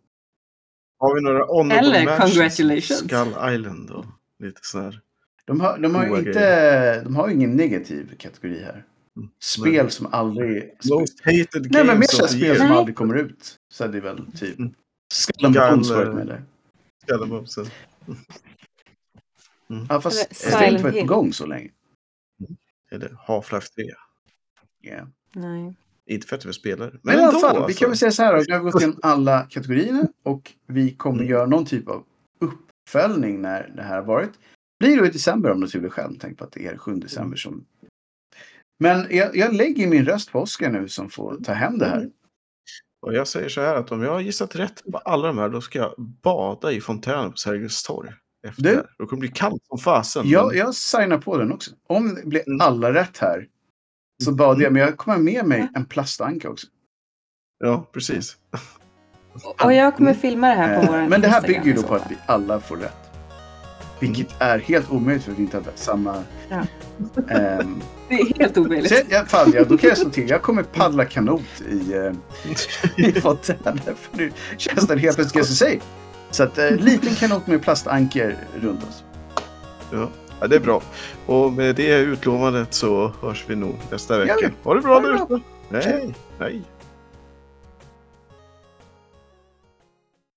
Har vi några honorable Eller congratulations. Skull Island och lite sådär. de har, de har ju inte, de har ingen negativ kategori här. Mm. Spel som aldrig... Most hated Nej, men mer games så här of the spel year. som aldrig kommer ut. Så är det väl typ... Mm. Skull and Bones Skull, varit eh, med där. Skallebumsen. Ja, fast det inte varit på gång så länge. Eller Half-Life 3. Yeah. Nej. Inte för att vi spelar. Men, Men i alla ändå, fall, vi alltså. kan väl säga så här då. Vi har gått igenom alla kategorierna och vi kommer Mm. göra någon typ av uppföljning när det här har varit. Blir då i december om du skulle själv. Tänk på att det är 7 december som... Men jag, jag lägger min röst på Oskar nu som får ta hem det här. Mm. Och jag säger så här att om jag har gissat rätt på alla de här då ska jag bada i fontänen på Sergels torg. Efter Du-. Då kommer det bli kallt som fasen. Jag, men- jag signar på den också. Om det blir Mm. alla rätt här så badar jag. Men jag kommer med mig en plastanka också. Ja, precis. Och jag kommer filma det här på Eh, vår Men det här Instagram bygger ju då på att vi alla får rätt. Vilket är helt omöjligt för att vi inte har samma... Ja. ehm, Det är helt omöjligt. i alla fall, ja, då kan jag slå till. Jag kommer paddla kanot i, eh, i fontänen. För nu känns den helt plötsligt safe. Så att eh, liten kanot med plastanker runt oss. Ja. ja, det är bra. Och med det utlovandet så hörs vi nog nästa vecka. Ja, Ha det bra ute. Hej! Hej!